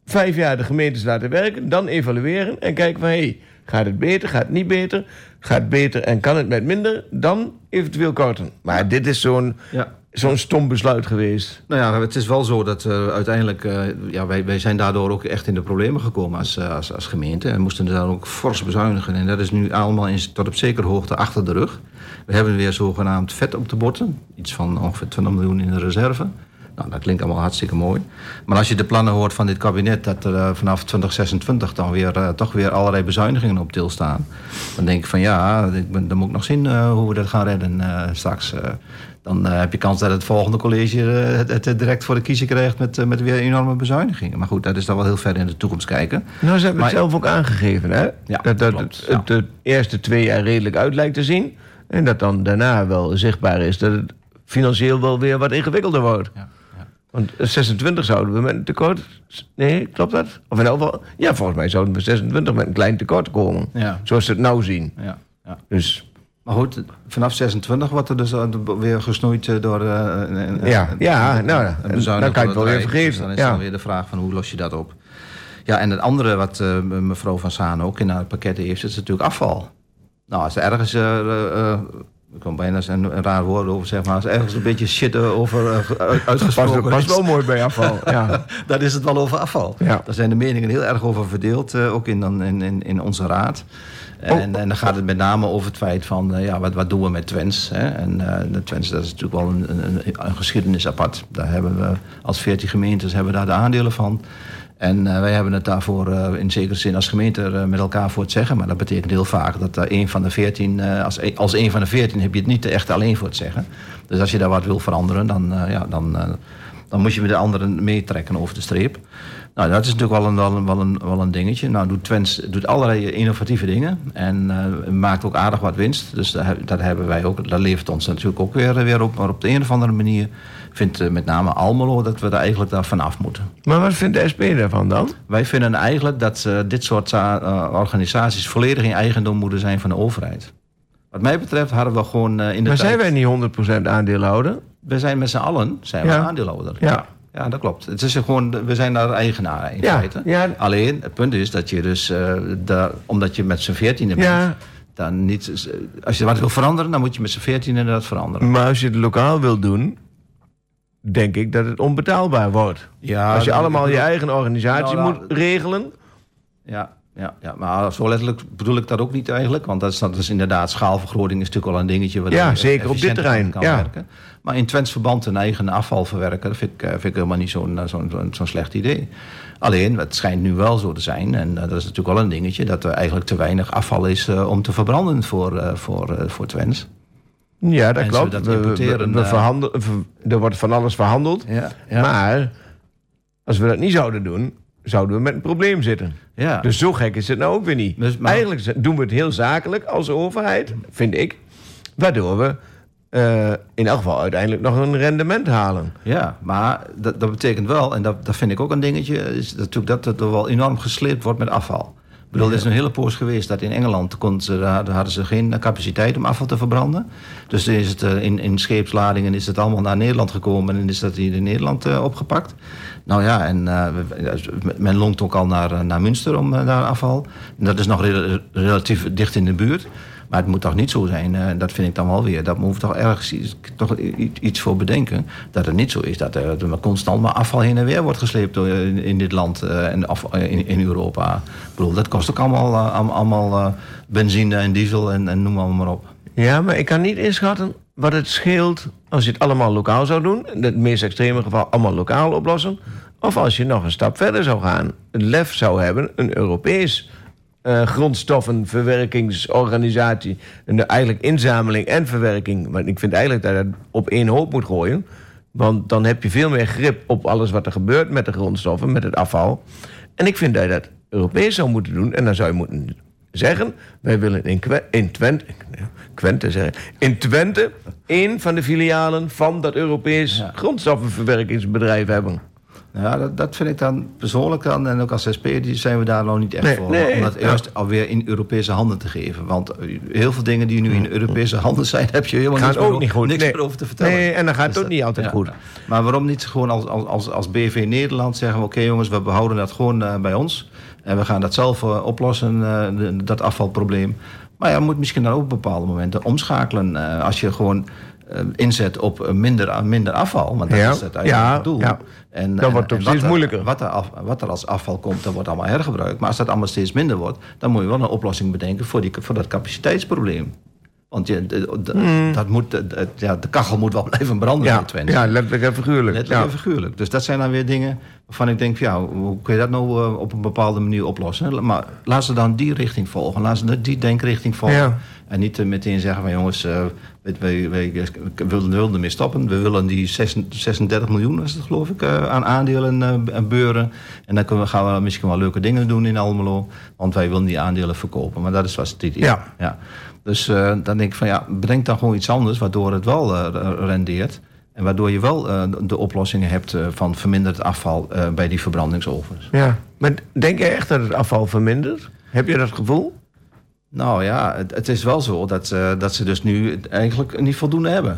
Vijf jaar de gemeentes laten werken. Dan evalueren en kijken van... Hey, gaat het beter, gaat het niet beter? Gaat het beter en kan het met minder? Dan eventueel korten. Maar dit is zo'n Ja. zo'n stom besluit geweest. Nou ja, het is wel zo dat eh, uiteindelijk... eh, ja, wij, wij zijn daardoor ook echt in de problemen gekomen als, als, als gemeente. En moesten daar ook fors bezuinigen. En dat is nu allemaal in, tot op zekere hoogte achter de rug. We hebben weer zogenaamd vet op de botten. Iets van ongeveer 20 miljoen in de reserve. Nou, dat klinkt allemaal hartstikke mooi. Maar als je de plannen hoort van dit kabinet... dat er eh, vanaf 2026 dan weer, eh, toch weer allerlei bezuinigingen op til staan... dan denk ik van ja, ik ben, dan moet ik nog zien eh, hoe we dat gaan redden straks. dan heb je kans dat het volgende college het, het direct voor de kiezer krijgt... Met, met weer enorme bezuinigingen. Maar goed, dat is dan wel heel ver in de toekomst kijken. Nou, ze hebben Maar- het zelf ook aangegeven, hè? Ja, dat dat klopt, het, ja. het de eerste twee jaar redelijk uit lijkt te zien. En dat dan daarna wel zichtbaar is dat het financieel wel weer wat ingewikkelder wordt. Ja, ja. Want 26 zouden we met een tekort... Nee, klopt dat? Of in elk geval... Ja, volgens mij zouden we 26 met een klein tekort komen. Ja. Zoals ze het nou zien. Ja, ja. Dus Maar goed, vanaf 26 wordt er dus eh, weer gesnoeid eh, door eh, een, een- Ja, een- ja, een- nou een dan kan je het wel weer vergeven, Dus dan is ja. dan weer de vraag van hoe los je dat op. Ja, en het andere wat eh, mevrouw Van Saan ook in haar pakket heeft, is natuurlijk afval. Nou, als er ergens, eh, eh, eh, ik kan bijna een, een raar woord over zeggen, maar als er ergens een beetje shit over ge- uit- past, uitgesproken past is, wel mooi bij afval. ja. dan is het wel over afval. Ja. Daar zijn de meningen heel erg over verdeeld, ook in, dan, in, in, in onze raad. En, en dan gaat het met name over het feit van, ja, wat, wat doen we met Twens? Hè? En eh, de Twens, dat is natuurlijk wel een, een, een geschiedenis apart. Daar hebben we, als 14 gemeentes, hebben we daar de aandelen van. En eh, wij hebben het daarvoor eh, in zekere zin als gemeente eh, met elkaar voor het zeggen. Maar dat betekent heel vaak dat uh, een van de 14, eh, als, als een van de 14 heb je het niet echt alleen voor het zeggen. Dus als je daar wat wil veranderen, dan, ja, dan, dan moet je met de anderen meetrekken over de streep. Nou, dat is natuurlijk wel een, wel een, wel een, wel een dingetje. Nou, doet Twents doet allerlei innovatieve dingen en eh, maakt ook aardig wat winst. Dus dat, heb- dat hebben wij ook. Dat levert ons natuurlijk ook weer, weer op. Maar op de een of andere manier vindt eh, met name Almelo dat we er eigenlijk daar vanaf moeten. Maar wat vindt de SP daarvan dan? Wij vinden eigenlijk dat dit soort eh, organisaties volledig in eigendom moeten zijn van de overheid. Wat mij betreft hadden we gewoon in de Maar tijd... zijn wij niet 100% aandeelhouder? We zijn met z'n allen zijn Ja. we aandeelhouder. Ja. Ja, dat klopt. Het is gewoon, we zijn daar eigenaar in Ja, feite. ja. Alleen, het punt is dat je dus, eh, daar, omdat je met z'n veertiende bent, Ja. dan niet, als je wat wil veranderen, dan moet je met z'n veertiende dat veranderen. Maar als je het lokaal wil doen, denk ik dat het onbetaalbaar wordt. Ja, als je allemaal je eigen organisatie nou, moet regelen. Ja, ja, ja, maar zo letterlijk bedoel ik dat ook niet eigenlijk. Want dat is, dat is inderdaad, schaalvergroting is natuurlijk wel een dingetje... waardoor Ja, je zeker op dit terrein, Kan ja. werken. Maar in Twents verband een eigen afval verwerken... dat vind ik, eh, vind ik helemaal niet zo'n eh, zo'n slecht idee. Alleen, het schijnt nu wel zo te zijn... en eh, dat is natuurlijk wel een dingetje... dat er eigenlijk te weinig afval is eh, om te verbranden voor, eh, voor, eh, voor Twents. Ja, dat En klopt. dat We- eh, er wordt van alles verhandeld. Ja, ja. Maar als we dat niet zouden doen, zouden we met een probleem zitten. ja. Dus zo gek is het nou ook weer niet. Dus, maar- Eigenlijk doen we het heel zakelijk als overheid, vind ik. Waardoor we eh, in elk geval uiteindelijk nog een rendement halen. Ja, maar dat, dat betekent wel, en dat, dat vind ik ook een dingetje, is natuurlijk dat er wel enorm gesleept wordt met afval. Ik bedoel, er is een hele poos geweest dat in Engeland kon ze, daar hadden ze geen capaciteit om afval te verbranden. Dus is het, eh, in, in scheepsladingen is het allemaal naar Nederland gekomen en is dat hier in Nederland eh, opgepakt. Nou ja, en eh, men longt ook al naar, eh, naar Münster om eh, daar afval. En dat is nog rel- relatief dicht in de buurt. Maar het moet toch niet zo zijn, dat vind ik dan wel weer. Dat moet toch ergens iets, toch iets voor bedenken. Dat het niet zo is dat er, constant maar afval heen en weer wordt gesleept in, dit land en in, Europa. Ik bedoel, dat kost ook allemaal, allemaal, benzine en diesel en, en noem maar op. Ja, maar ik kan niet inschatten wat het scheelt als je het allemaal lokaal zou doen. In het meest extreme geval allemaal lokaal oplossen. Of als je nog een stap verder zou gaan. Een lef zou hebben, een Europees eh, grondstoffenverwerkingsorganisatie. Een eigenlijk inzameling en verwerking. Maar ik vind eigenlijk dat je het op één hoop moet gooien. Want dan heb je veel meer grip op alles wat er gebeurt met de grondstoffen, met het afval. En ik vind dat je dat Europees zou moeten doen. En dan zou je moeten zeggen: wij willen in, Twente, Twente zeggen, in Twente één van de filialen van dat Europees Ja. grondstoffenverwerkingsbedrijf hebben. Nou Ja, dat, dat vind ik dan persoonlijk dan, en ook als SP, die zijn we daar nog niet echt Nee, voor. nee, om dat ja. eerst alweer in Europese handen te geven. Want heel veel dingen die nu in Europese handen zijn, heb je helemaal niks, meer, ook niet goed. niks Nee. over te vertellen. Nee, en dan gaat het Dus ook niet altijd goed. Maar waarom niet gewoon als, als, als, BV Nederland zeggen oké jongens, we behouden dat gewoon eh, bij ons. En we gaan dat zelf eh, oplossen, eh, de- dat afvalprobleem. Maar ja, je moet misschien dan ook op bepaalde momenten omschakelen. eh, als je gewoon inzet op minder, minder afval. Want dat Ja, is het eigenlijk ja, het doel. ja. En, Dan wordt het steeds er- moeilijker. Wat er, af- wat er als afval komt, dat wordt allemaal hergebruikt. Maar als dat allemaal steeds minder wordt... dan moet je wel een oplossing bedenken voor, die, voor dat capaciteitsprobleem. Want je, de, de- dat moet, de, ja, de kachel moet wel blijven branden Ja, in Twente. ja, letterlijk en figuurlijk. Letterlijk Ja. en figuurlijk. Dus dat zijn dan weer dingen waarvan ik denk... Ja, hoe kun je dat nou eh, op een bepaalde manier oplossen? Maar laat ze dan die richting volgen. Laat ze die denkrichting volgen. Ja. En niet eh, meteen zeggen van jongens... eh wij, wij willen, willen ermee stoppen. We willen die 36 miljoen, is het geloof ik, aan aandelen eh, beuren. En dan kunnen we, gaan we misschien wel leuke dingen doen in Almelo. Want wij willen die aandelen verkopen. Maar dat is was het idee. Ja. ja. Dus eh, dan denk ik van ja, bedenk dan gewoon iets anders... waardoor het wel eh, rendeert. En waardoor je wel eh, de oplossingen hebt van verminderd afval bij die verbrandingsovens. Ja. Maar denk jij echt dat het afval vermindert? Heb je dat gevoel? Nou ja, het, het is wel zo dat, ze- dat ze dus nu eigenlijk niet voldoende hebben.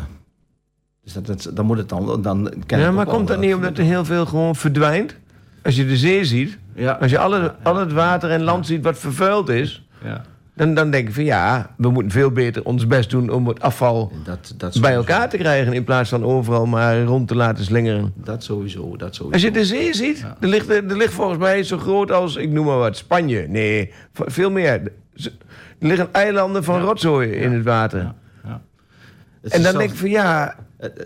Dus dat, dat, dan moet het dan... dan Ja, maar komt dat niet omdat er heel veel gewoon verdwijnt? Als je de zee ziet, Ja, als je alle, al het water en land ziet wat vervuild is... ja. Dan, dan denk ik van ja, we moeten veel beter ons best doen om het afval Dat, dat bij elkaar te krijgen... in plaats van overal maar rond te laten slingeren. Dat sowieso, dat sowieso. Als je de zee ziet, er, ligt, er ligt volgens mij zo groot als, ik noem maar wat, Spanje. Nee, veel meer. Er liggen eilanden van rotzooi in het water. Ja. En dan denk ik van ja,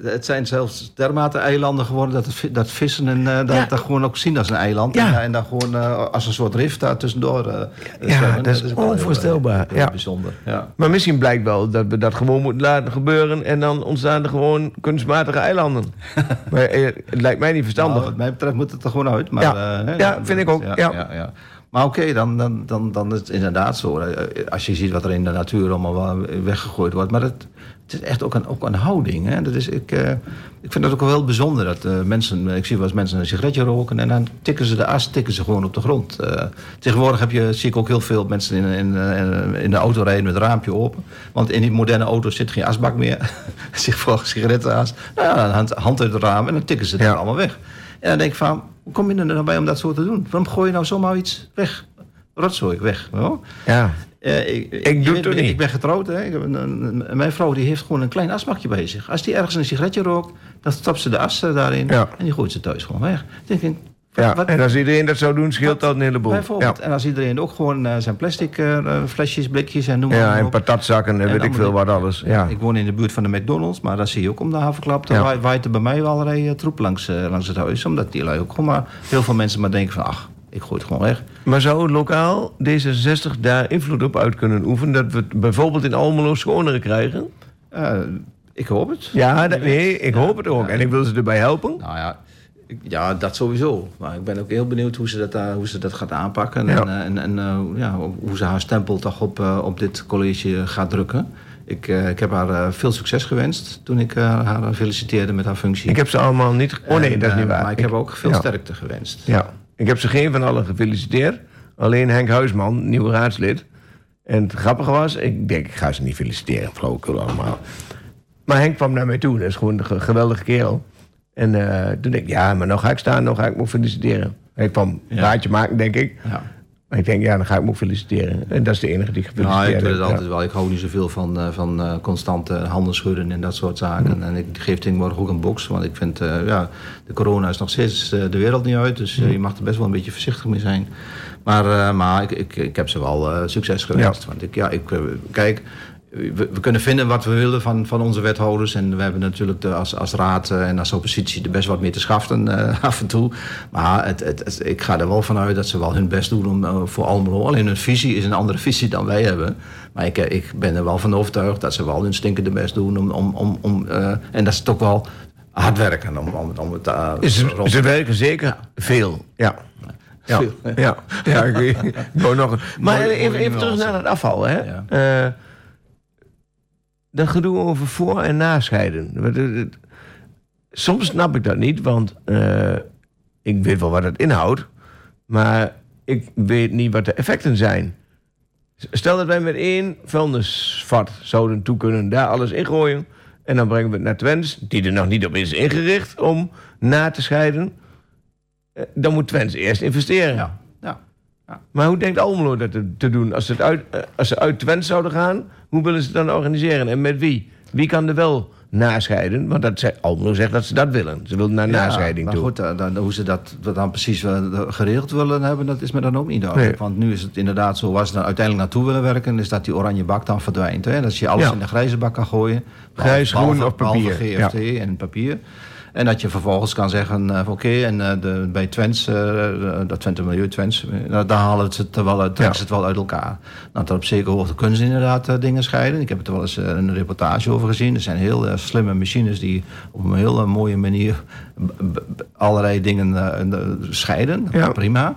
Het, zijn zelfs dermate eilanden geworden dat, het, dat vissen en, eh, dat, Ja. dat gewoon ook zien als een eiland. Ja. En, en dan gewoon eh, als een soort rift daar tussendoor. eh, Ja, dat is onvoorstelbaar. eh, heel Ja. bijzonder. Ja. maar misschien blijkt wel dat we dat gewoon moeten laten gebeuren... en dan ontstaan er gewoon kunstmatige eilanden. maar eh, het lijkt mij niet verstandig. Nou, wat mij betreft moet het er gewoon uit. Maar, Ja. eh, hè, vind ik ook, ja. Maar oké, dan, dan, dan, dan is het inderdaad zo. eh, Als je ziet wat er in de natuur allemaal weggegooid wordt. Maar het, het is echt ook een, ook een houding. Hè? Dat is, ik, eh, ik vind dat ook wel heel bijzonder. Dat eh, mensen, ik zie wel eens mensen een sigaretje roken. En dan tikken ze de as tikken ze gewoon op de grond. Eh, tegenwoordig heb je, zie ik ook heel veel mensen in, in, eh, in de auto rijden met het raampje open. Want in die moderne auto's zit geen asbak meer. Zich voor sigarettenaas. Nou ja, dan hand, hand uit het raam en dan tikken ze het Ja. allemaal weg. En dan denk ik van, hoe kom je er nou bij om dat zo te doen? Waarom gooi je nou zomaar iets weg? Rotzooi weg. Ja. Eh, ik, Ik doe het niet. Ik ben getrouwd. Hè? Ik heb een, mijn vrouw die heeft gewoon een klein asbakje bij zich. Als die ergens een sigaretje rookt, dan stopt ze de as eh, daarin. Ja. En die gooit ze thuis gewoon weg. Dan denk ik, ja. wat- En als iedereen dat zou doen, scheelt dat een heleboel. Bijvoorbeeld. Ja. En als iedereen ook gewoon eh, zijn plastic eh, eh, flesjes, blikjes en noem Ja, maar en op. patatzakken en En weet ik veel wat alles. Ja. Ik woon in de buurt van de McDonald's, maar dan zie je ook om de havenklap. Dan Ja. waait- er bij mij wel allerlei eh, troep langs, langs het huis. Omdat die lui ook gewoon maar... Heel veel mensen maar denken van, ach, ik gooi het gewoon weg. Maar zou lokaal D66 daar invloed op uit kunnen oefenen? Dat we het bijvoorbeeld in Almelo schoner krijgen? Ik hoop het. Ja, dat, nee, ik hoop het ook. En ik wil ze erbij helpen. Nou ja, ja, dat sowieso. Maar ik ben ook heel benieuwd hoe ze dat, daar hoe ze dat gaat aanpakken. Ja. En, eh, en, en eh, ja, hoe ze haar stempel toch op, eh, op dit college gaat drukken. Ik, eh, ik heb haar eh, veel succes gewenst toen ik eh, haar feliciteerde met haar functie. Ik heb ze allemaal niet... Oh nee, En, dat is eh, niet waar. Maar ik, heb ook veel ja. sterkte gewenst. Ja, ik heb ze geen van allen gefeliciteerd. Alleen Henk Huisman, nieuwe raadslid. En het grappige was, ik denk, ik ga ze niet feliciteren, flauwekul allemaal. Maar Henk kwam naar mij toe, dat is gewoon een ge- geweldige kerel. En eh, toen denk ik, ja, maar nou ga ik staan, nou ga ik me feliciteren. Hij kwam een praatje maken, denk ik. Ja. Maar ik denk, ja, dan ga ik me feliciteren. En dat is de enige die gefeliciteerd Nou, ik doe het heeft, altijd wel. Ik hou niet zoveel van, eh, van eh, constante handen schudden en dat soort zaken. En ik geef tegenwoordig ook een box. Want ik vind, ja, de corona is nog steeds de wereld niet uit. Dus je mag er best wel een beetje voorzichtig mee zijn. Maar, maar ik, ik, ik heb ze wel succes gewenst. Want ik, ja, ik, kijk, we, we kunnen vinden wat we willen van, van onze wethouders. En we hebben natuurlijk de, als, als raad eh, en als oppositie er best wat meer te schaften eh, af en toe. Maar het, het, het- ik ga er wel vanuit dat ze wel hun best doen om, eh, voor Almelo. Alleen hun visie is een andere visie dan wij hebben. Maar ik, ik ben er wel van overtuigd dat ze wel hun stinkende best doen. Om, om, om, om, en dat is toch wel hard werken om, om, om het eh, Ze, ze werken zeker veel, ja. Ja, Veel, ja, ja. ik, ik wou nog Maar even, terug naar het afval, hè. Ja. Dat gedoe over voor- en nascheiden. Soms snap ik dat niet, want... eh, ik weet wel wat het inhoudt, maar ik weet niet wat de effecten zijn. Stel dat wij met één vuilnisvat zouden toe kunnen, daar alles ingooien. En dan brengen we het naar Twens, die er nog niet op is ingericht om na te scheiden. Eh, Dan moet Twens eerst investeren. Ja. Maar hoe denkt Almelo dat te, doen? Als, het uit, eh, als ze uit Twente zouden gaan, hoe willen ze het dan organiseren? En met wie? Wie kan er wel nascheiden? Want dat zei, Almelo zegt dat ze dat willen. Ze willen naar Ja, nascheiding maar toe. goed, dan, dan- hoe ze dat, dat dan precies eh, geregeld willen hebben, dat is me dan ook niet duidelijk. Nee. Want nu is het inderdaad zo, waar ze dan uiteindelijk naartoe willen werken, is dat die oranje bak dan verdwijnt. Hè? Dat je alles Ja. in de grijze bak kan gooien. Grijs, groen of papier. GFT en papier. En dat je vervolgens kan zeggen, eh, van, oké, en eh, de, bij Twents, eh, dat Twente Milieu Twents, nou, daar halen ze het wel uit, Ja. ze het wel uit elkaar. Nou, dat op zekere hoogte kunnen ze inderdaad dingen scheiden. Ik heb het er wel eens een reportage over gezien. Er zijn heel slimme machines die op een hele mooie manier allerlei dingen scheiden. Ja. Prima.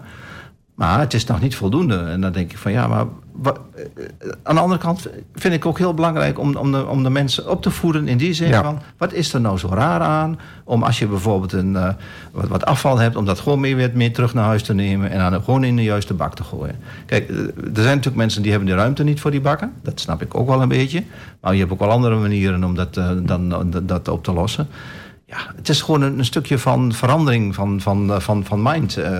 Maar het is nog niet voldoende. En dan denk ik van ja, maar aan de andere kant vind ik ook heel belangrijk om, om, de, om de mensen op te voeden in die zin Ja. van wat is er nou zo raar aan om als je bijvoorbeeld een, eh, wat, wat afval hebt, om dat gewoon mee, weer mee terug naar huis te nemen en dan gewoon in de juiste bak te gooien. Kijk, eh, er zijn natuurlijk mensen die hebben de ruimte niet voor die bakken. Dat snap ik ook wel een beetje. Maar je hebt ook wel andere manieren om dat, eh, dan, dat op te lossen. Ja, het is gewoon een, een stukje van verandering van, van, eh, van, van mind. eh,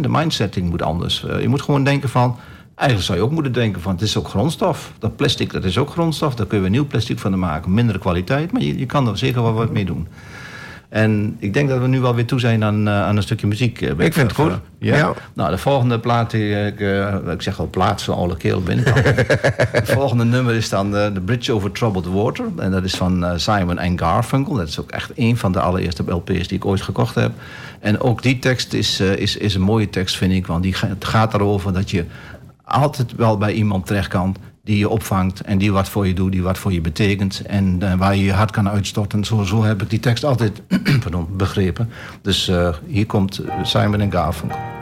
de mindsetting moet anders. Eh, je moet gewoon denken van... Eigenlijk zou je ook moeten denken van het is ook grondstof. Dat plastic, dat is ook grondstof. Daar kunnen we nieuw plastic van maken. Mindere kwaliteit, maar je, je kan er zeker wel wat mee doen. En ik denk dat we nu wel weer toe zijn aan, eh, aan een stukje muziek. eh, Ik vind het goed. Ja? Ja. Nou, de volgende plaat, die ik, eh, ik zeg al plaat, zo'n oude keel binnen. het volgende nummer is dan eh, The Bridge Over Troubled Water. En dat is van eh, Simon en Garfunkel. Dat is ook echt een van de allereerste LP's die ik ooit gekocht heb. En ook die tekst is, eh, is, is een mooie tekst, vind ik. Want die gaat erover dat je altijd wel bij iemand terecht kan die je opvangt en die wat voor je doet, die wat voor je betekent en eh, waar je je hart kan uitstorten. Zo, zo heb ik die tekst altijd pardon, begrepen. Dus eh, hier komt Simon en Garfunkel.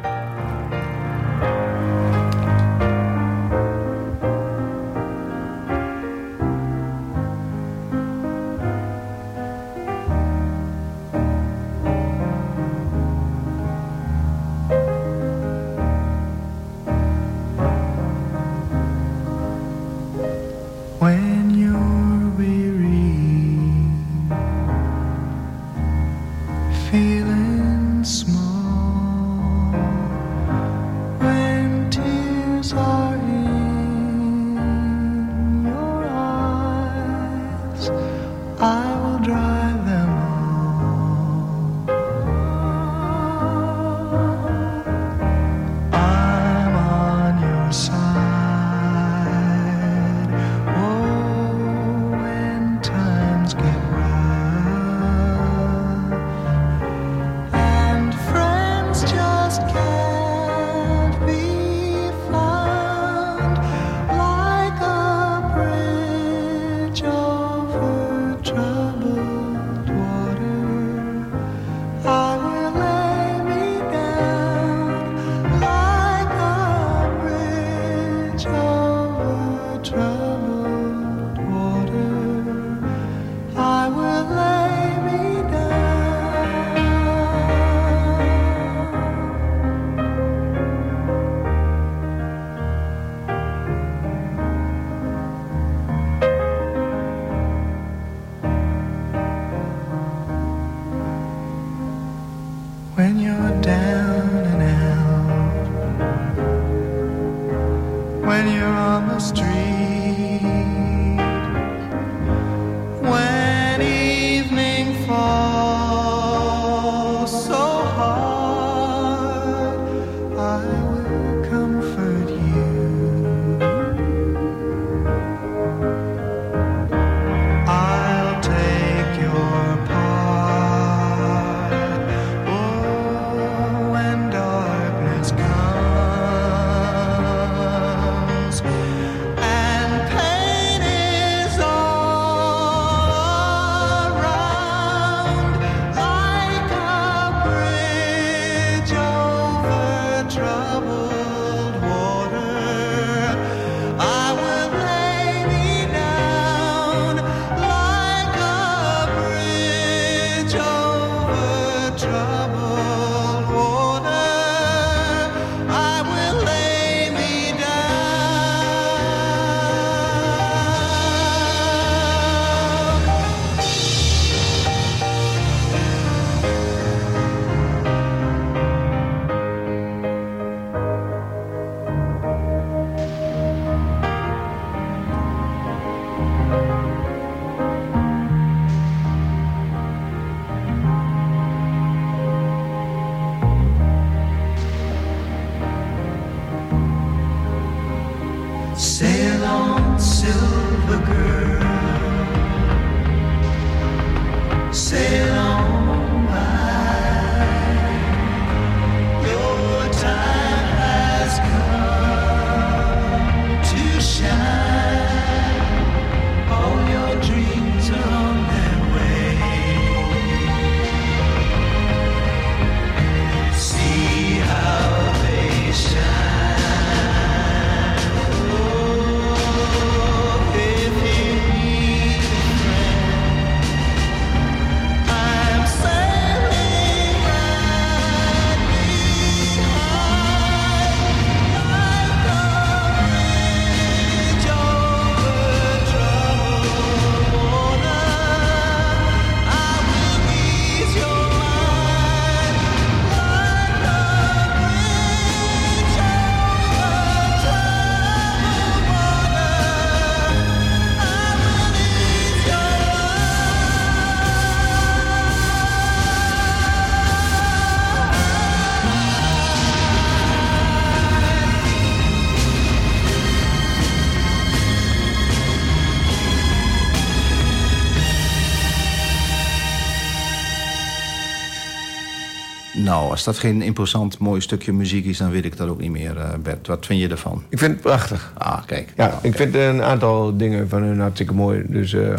Als dat geen imposant mooi stukje muziek is, dan weet ik dat ook niet meer, eh, Bert. Wat vind je ervan? Ik vind het prachtig. Ah, kijk. Ja, ik vind een aantal dingen van hun hartstikke mooi. Dus eh,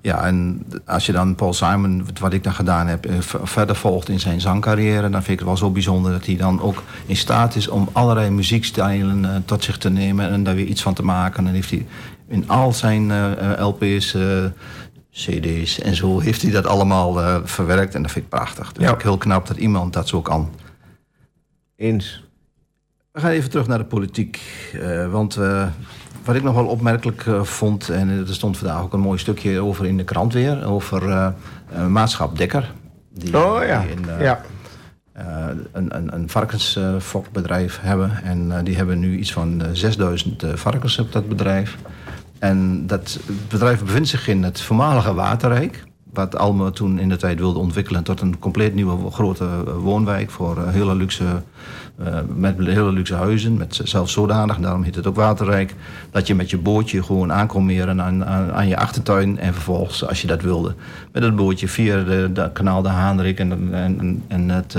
Ja, en als je dan Paul Simon, wat ik dan gedaan heb, eh, verder volgt in zijn zangcarrière, dan vind ik het wel zo bijzonder dat hij dan ook in staat is om allerlei muziekstijlen tot zich te nemen en daar weer iets van te maken. En dan heeft hij in al zijn LP's, CD's en zo, heeft hij dat allemaal eh, verwerkt. En dat vind ik prachtig. Dus Ja. ook heel knap dat iemand dat zo kan. eens. We gaan even terug naar de politiek. eh, want eh, wat ik nog wel opmerkelijk vond... en er stond vandaag ook een mooi stukje over in de krant weer... over maatschap Dekker. Die, Oh ja, die ja. eh, een, een, een varkensfokbedrijf hebben. En die hebben nu iets van eh, 6000 eh, varkens op dat bedrijf. En dat bedrijf bevindt zich in het voormalige Waterrijk. Wat Alme toen in de tijd wilde ontwikkelen tot een compleet nieuwe grote eh, woonwijk voor eh, hele luxe, eh, met hele luxe huizen. Met zelfs zodanig, daarom heet het ook Waterrijk, dat je met je bootje gewoon aan kon meren aan, aan, aan je achtertuin. En vervolgens, als je dat wilde, met het bootje via de, kanaal de Haanrik en, en, en het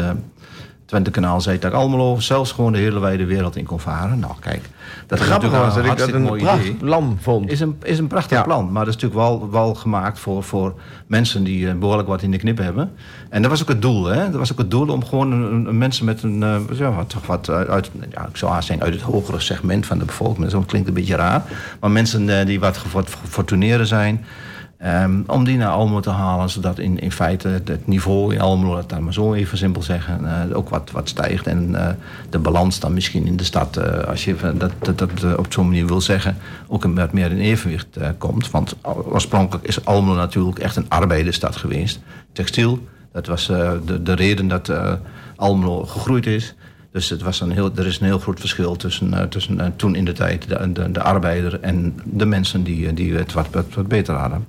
Twentekanaal, Zeetak, Almelo, zelfs gewoon de hele wijde wereld in kon varen. Nou, kijk, dat Grappig was dat ik dat een mooi idee. pracht lam vond. Is een, is een prachtig Ja. plan, maar dat is natuurlijk wel, wel gemaakt voor, voor mensen die eh, behoorlijk wat in de knip hebben. En dat was ook het doel, hè? Dat was ook het doel om gewoon een, een- mensen met een, eh, ja, wat, toch wat eh, uit, ja, ik zou haast zeggen uit het hogere segment van de bevolking, dat klinkt een beetje raar, maar mensen die wat gefortuneerder zijn, ehm, om die naar Almelo te halen, zodat in, in feite het, niveau in Almelo, dat daar maar zo even simpel zeggen, eh, ook wat, wat stijgt. En eh, de balans dan misschien in de stad, eh, als je dat, dat, dat op zo'n manier wil zeggen, ook een wat meer in evenwicht komt. Want oorspronkelijk is Almelo natuurlijk echt een arbeidersstad geweest. Textiel, dat was de, de reden dat Almelo gegroeid is. Dus het was een heel, er is een heel groot verschil tussen, eh, tussen eh, toen in de tijd de, de, de arbeider en de mensen die, eh, die het wat, wat, wat beter hadden.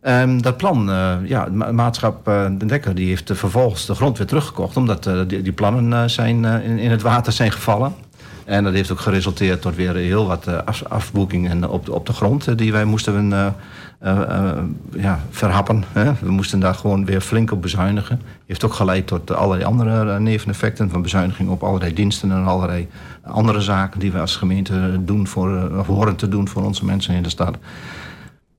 Ehm, dat plan, eh, ja, ma- maatschap De Dekker die heeft vervolgens de grond weer teruggekocht, omdat die, die plannen zijn, in, in het water zijn gevallen. En dat heeft ook geresulteerd tot weer heel wat af, afboekingen op de, op de grond die wij moesten ja, verhappen. Hè. We moesten daar gewoon weer flink op bezuinigen. Heeft ook geleid tot allerlei andere eh, neveneffecten van bezuiniging op allerlei diensten en allerlei andere zaken die we als gemeente doen voor, eh, of horen te doen voor onze mensen in de stad.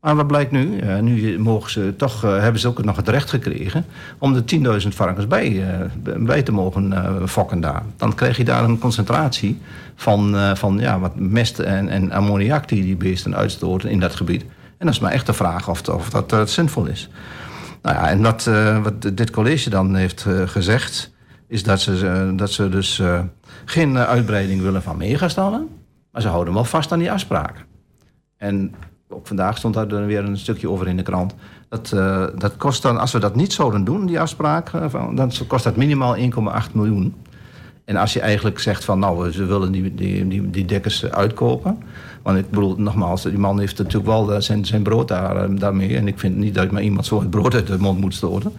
Maar wat blijkt nu? Eh, nu mogen ze toch, eh, hebben ze ook nog het recht gekregen om de 10.000 varkens bij, eh, bij te mogen eh, fokken daar. Dan krijg je daar een concentratie van, eh, van ja, wat mest en, en ammoniak die die beesten uitstoten in dat gebied. En dat is maar echt de vraag of, of dat eh, zinvol is. Nou ja, en wat, eh, wat dit college dan heeft eh, gezegd, is dat ze, dat ze dus geen uitbreiding willen van megastallen, maar ze houden wel vast aan die afspraken. En ook vandaag stond daar weer een stukje over in de krant. Dat, dat kost dan, als we dat niet zouden doen, die afspraak, dan kost dat minimaal 1,8 miljoen. En als je eigenlijk zegt van nou, ze willen die, die, die, die dekkers uitkopen. Want ik bedoel, nogmaals, die man heeft natuurlijk wel eh, zijn, zijn brood daar, eh, daarmee. En ik vind niet dat maar iemand zo het brood uit de mond moet stoten.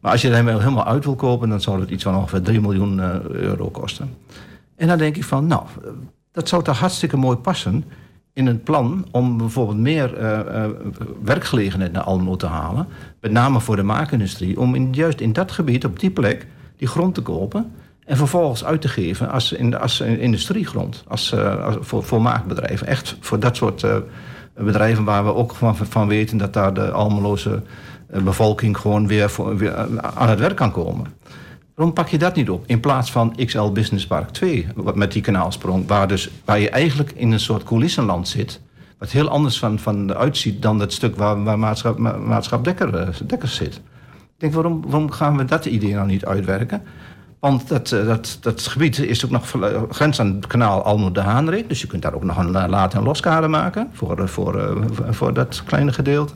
Maar als je hem helemaal uit wil kopen, dan zou het iets van ongeveer 3 miljoen eh, euro kosten. En dan denk ik van, nou, dat zou toch hartstikke mooi passen in het plan om bijvoorbeeld meer werkgelegenheid naar Almelo te halen. Met name voor de maakindustrie. Om juist in dat gebied, op die plek, die grond te kopen. En vervolgens uit te geven als, in, als industriegrond. Als, eh, als, voor, voor maakbedrijven. Echt voor dat soort eh, bedrijven waar we ook van, van weten dat daar de Almeloze eh, bevolking gewoon weer, voor, weer aan het werk kan komen. Waarom pak je dat niet op? In plaats van XL Business Park 2, wat met die kanaalsprong, waar, dus, waar je eigenlijk in een soort coulissenland zit. Wat heel anders van, van uitziet dan dat stuk waar, waar maatschap, ma- maatschap Dekker, Dekkers zit. Ik denk, waarom, waarom gaan we dat idee nou niet uitwerken? Want dat, eh, dat, dat gebied is ook nog grens aan het kanaal Almo de Haanrik. Dus je kunt daar ook nog een eh, laad- en loskade maken voor, eh, voor, voor dat kleine gedeelte.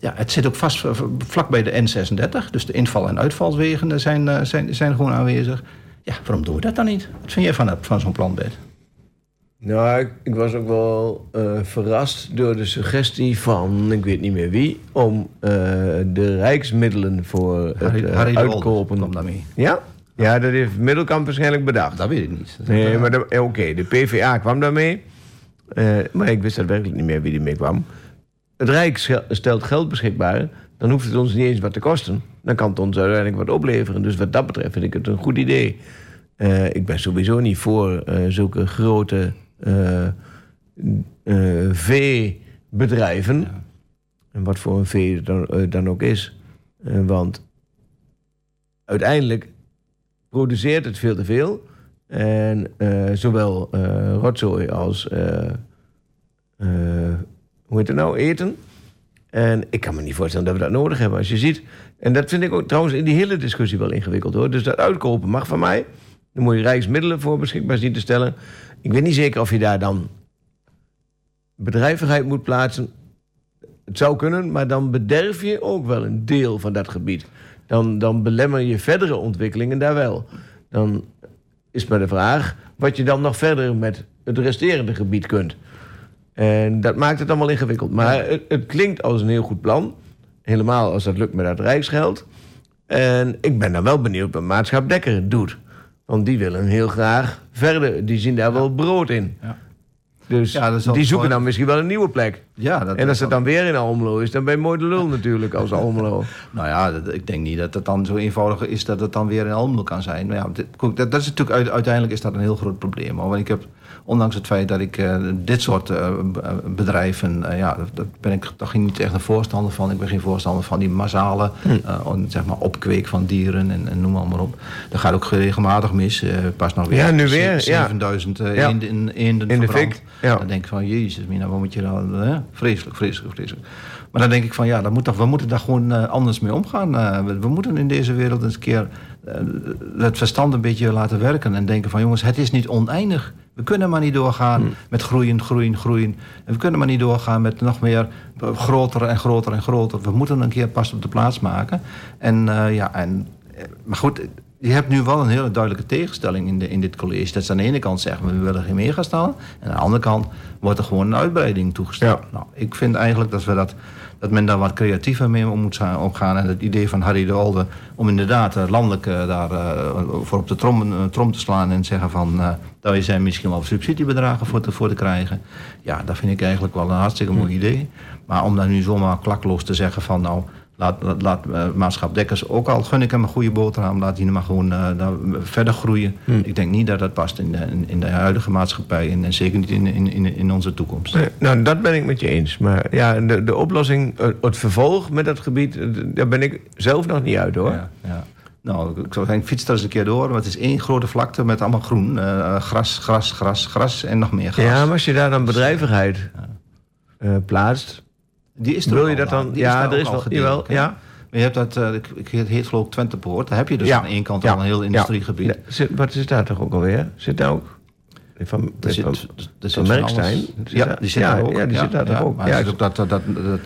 Ja, het zit ook vast vlak bij de N36. Dus de inval- en uitvalswegen zijn, zijn, zijn gewoon aanwezig. Ja, waarom doen we dat dan niet? Wat vind jij van, van zo'n plan, Bert? Nou, ik, ik was ook wel verrast door de suggestie van, ik weet niet meer wie, om de rijksmiddelen voor het Harry, eh, Harry uitkopen. kwam daarmee. Ja? Ja, dat heeft Middelkamp waarschijnlijk bedacht. Dat weet ik niet. Nee, maar eh, oké, de PVA kwam daarmee. Eh, maar ik wist daadwerkelijk niet meer wie er mee kwam. Het Rijk stelt geld beschikbaar. Dan hoeft het ons niet eens wat te kosten. Dan kan het ons uiteindelijk wat opleveren. Dus wat dat betreft vind ik het een goed idee. Eh, ik ben sowieso niet voor zulke grote veebedrijven. En wat voor een vee het dan, dan ook is. Want uiteindelijk produceert het veel te veel. En eh, zowel eh, rotzooi als, eh, hoe heet het nou, eten. En ik kan me niet voorstellen dat we dat nodig hebben. Als je ziet, en dat vind ik ook trouwens in die hele discussie wel ingewikkeld hoor. Dus dat uitkopen mag van mij. Dan moet je rijksmiddelen voor beschikbaar zien te stellen. Ik weet niet zeker of je daar dan bedrijvigheid moet plaatsen. Het zou kunnen, maar dan bederf je ook wel een deel van dat gebied. Dan, dan belemmer je verdere ontwikkelingen daar wel. Dan is maar de vraag wat je dan nog verder met het resterende gebied kunt. En dat maakt het allemaal ingewikkeld. Maar het, het klinkt als een heel goed plan. Helemaal als dat lukt met dat rijksgeld. En ik ben dan wel benieuwd wat Maatschap Dekker het doet. Want die willen heel graag verder. Die zien daar wel brood in. Ja. Dus Ja, die zoeken dan misschien wel een nieuwe plek. Ja, dat En als het dan weer in Almelo is, dan ben je mooi de lul natuurlijk als Almelo. Nou ja, dat- ik denk niet dat het dan zo eenvoudig is dat het dan weer in Almelo kan zijn. Maar ja, dit, dat, dat is natuurlijk uit- uiteindelijk is dat een heel groot probleem. Want ik heb, ondanks het feit dat ik eh, dit soort eh, b- bedrijven, eh, ja, dat ben ik toch niet echt een voorstander van. Ik ben geen voorstander van die massale eh, on- zeg maar opkweek van dieren en, en noem maar, maar op. Dat gaat ook regelmatig mis. Eh, pas nog weer. Ja, nu weer, ze- ja. 7000 eh, Ja. eenden, in, eenden In de verbrand. fik, ja. Dan denk ik van, jezus, Mina, wat moet je dan... Hè? Vreselijk, vreselijk, vreselijk. Maar dan denk ik van, ja, dan moet toch, we moeten daar gewoon eh, anders mee omgaan. Eh, we, we moeten in deze wereld eens een keer eh, het verstand een beetje laten werken. En denken van, jongens, het is niet oneindig. We kunnen maar niet doorgaan Hmm. met groeien, groeien, groeien. En we kunnen maar niet doorgaan met nog meer groter en groter en groter. We moeten een keer pas op de plaats maken. En ja, en, maar goed, je hebt nu wel een hele duidelijke tegenstelling in, de, in dit college. Dat ze aan de ene kant zeggen, we willen geen megastallen. En aan de andere kant wordt er gewoon een uitbreiding toegestaan. Ja. Nou, ik vind eigenlijk dat, we dat, dat men daar wat creatiever mee om moet gaan- omgaan. En het idee van Harry de Olde om inderdaad eh, landelijk eh, daar eh, voor op de trom, trom te slaan en zeggen van... daar zijn misschien wel subsidiebedragen voor te, voor te krijgen. Ja, dat vind ik eigenlijk wel een hartstikke mooi idee. Maar om dan nu zomaar klakloos te zeggen van nou... Laat, laat, laat eh, maatschap Dekkers ook al gun ik hem een goede boterham, laat die maar gewoon eh, daar verder groeien. Ik denk niet dat dat past in de, in, in de huidige maatschappij en, en zeker niet in, in, in, onze toekomst. Nee, nou, dat ben ik met je eens. Maar ja, de, de oplossing, eh, het vervolg met dat gebied, daar ben ik zelf nog niet uit hoor. Ja, ja. Nou, ik zou zeggen, fiets er eens een keer door. Want het is één grote vlakte met allemaal groen. Gras, gras, gras, gras en nog meer gras. Ja, maar als je daar dan bedrijvigheid eh, plaatst, die is er wil je dat dan? Ja, er is wel. gedeeld, ja. Maar je hebt dat, eh, ik, het heet geloof ik Twente Poort. Daar heb je dus ja. aan één kant Ja. al een heel industriegebied. Ja, zit- Wat is daar toch ook alweer? Zit daar ook? Van, Er zit, van, er zit Merkstein? Ja, daar- die zit daar ook. Ja, die zit daar toch ook. Ja, ook dat, dat, dat,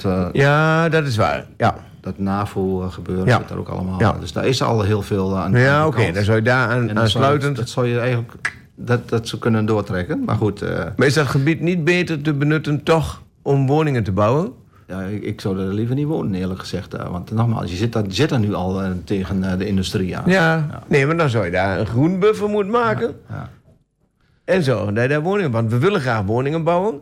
eh, ja, dat is waar. Ja, dat NAVO-gebeuren Ja. zit daar ook allemaal. Ja. Dus daar is al heel veel aan. ja oké, kant. dan zou je daar aan, zou, aansluitend... dat zou je eigenlijk dat, dat ze kunnen doortrekken. Maar goed, eh, Maar is dat gebied niet beter te benutten toch om woningen te bouwen? Ja, ik, zou er liever niet wonen, eerlijk gezegd. daar. Want nogmaals, je zit, daar, zit daar nu al eh, tegen eh, de industrie aan. Ja. Nee, maar dan zou je daar een groenbuffer moeten maken. Ja. En zo, daar woningen... Want we willen graag woningen bouwen.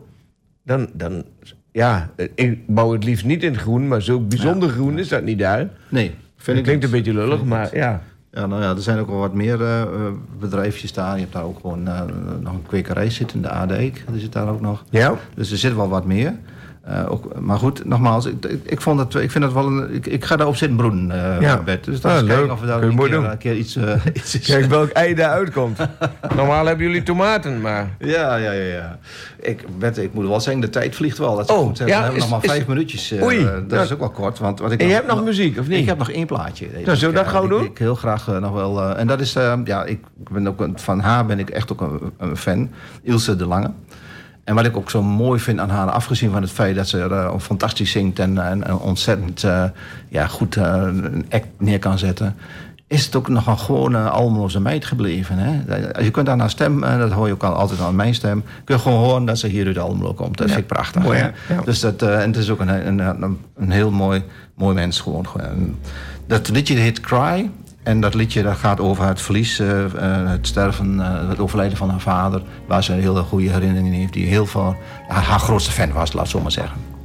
dan, dan... Ja, ik bouw het liefst niet in het groen, maar zo bijzonder groen is dat niet daar. Nee, Dat vind ik klinkt een niet. beetje lullig, maar ja. Ja, nou ja, er zijn ook wel wat meer eh, eh, bedrijfjes daar. Je hebt daar ook gewoon eh, nog een kwekerij zitten, de Adeek. Die zit daar ook nog. Ja? Dus er zit wel wat meer. Eh, ook, maar goed, nogmaals, ik, ik, ik vond het, ik vind het wel een, ik, ik ga daarop zitten broeden, eh Ja. Bert. Dus dan Ah, kijken leuk. of we daar een keer, een keer iets, eh, iets is. Kijk welk ei daaruit komt. Normaal hebben jullie tomaten, maar... Ja, ja, ja. ja. Ik, Bert, ik moet wel zeggen, de tijd vliegt wel. Dat is Oh, goed. ja, we hebben is- nog maar is- vijf minuutjes. eh, Oei, dat ja. is ook wel kort. Want wat ik En je hebt nog muziek, of niet? Ik heb nog één plaatje. Nou, zullen we dat gauw doen? Ik heel graag eh, nog wel. eh, en dat is, eh, ja, ik ben ook een- van haar ben ik echt ook een, een fan. Ilse de Lange. En wat ik ook zo mooi vind aan haar, afgezien van het feit dat ze eh, fantastisch zingt en, en, en ontzettend eh, ja, goed eh, een act neer kan zetten, is het ook nog een gewone Almeloze meid gebleven. Hè? Je kunt aan haar stem, en dat hoor je ook al altijd aan mijn stem, kun je gewoon horen dat ze hier uit Almelo komt. Dat vind ik prachtig. mooi? Ja. Dus dat, en het is ook een, een, een, een heel mooi, mooi mens gewoon. Dat liedje heet Cry. En dat liedje dat gaat over het verlies, eh, eh, het sterven, eh, het overlijden van haar vader. Waar ze een hele goede herinneringen heeft. Die heel veel, haar, grootste fan was, laat het zo maar zeggen.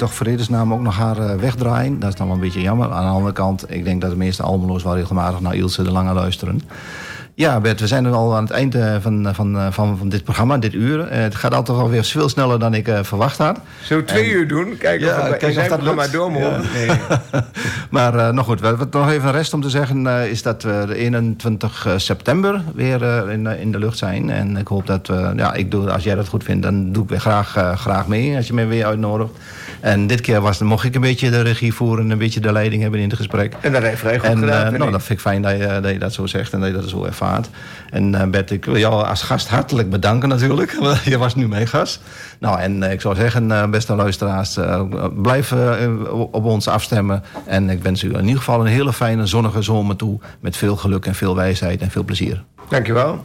Toch vredesnaam ook nog haar eh, wegdraaien. Dat is dan wel een beetje jammer. Aan de andere kant, ik denk dat de meeste Almeloos wel regelmatig naar Ilse de Lange luisteren. Ja, Bert, we zijn nu al aan het eind eh, van, van, eh, van, van dit programma, dit uur. Het gaat altijd alweer veel sneller dan ik verwacht had. Zo twee uur doen? Kijk Ja, of, kijk of dat programma lukt. door. Nee. maar nog goed, wat nog even rest om te zeggen is dat we de 21 september weer in, in de lucht zijn. En ik hoop dat, we, ja, ik doe, als jij dat goed vindt, dan doe ik weer graag, graag mee als je me weer uitnodigt. En dit keer was, mocht ik een beetje de regie voeren en een beetje de leiding hebben in het gesprek. En dat heeft vrij goed En gedaan. eh, nou, dat vind ik fijn dat je, dat je dat zo zegt en dat je dat zo ervaart. En eh, Bert, ik wil jou als gast hartelijk bedanken natuurlijk. je was nu mijn gast. Nou, en eh, ik zou zeggen, beste luisteraars, blijf op ons afstemmen. En ik wens u in ieder geval een hele fijne, zonnige zomer toe. Met veel geluk en veel wijsheid en veel plezier. Dankjewel.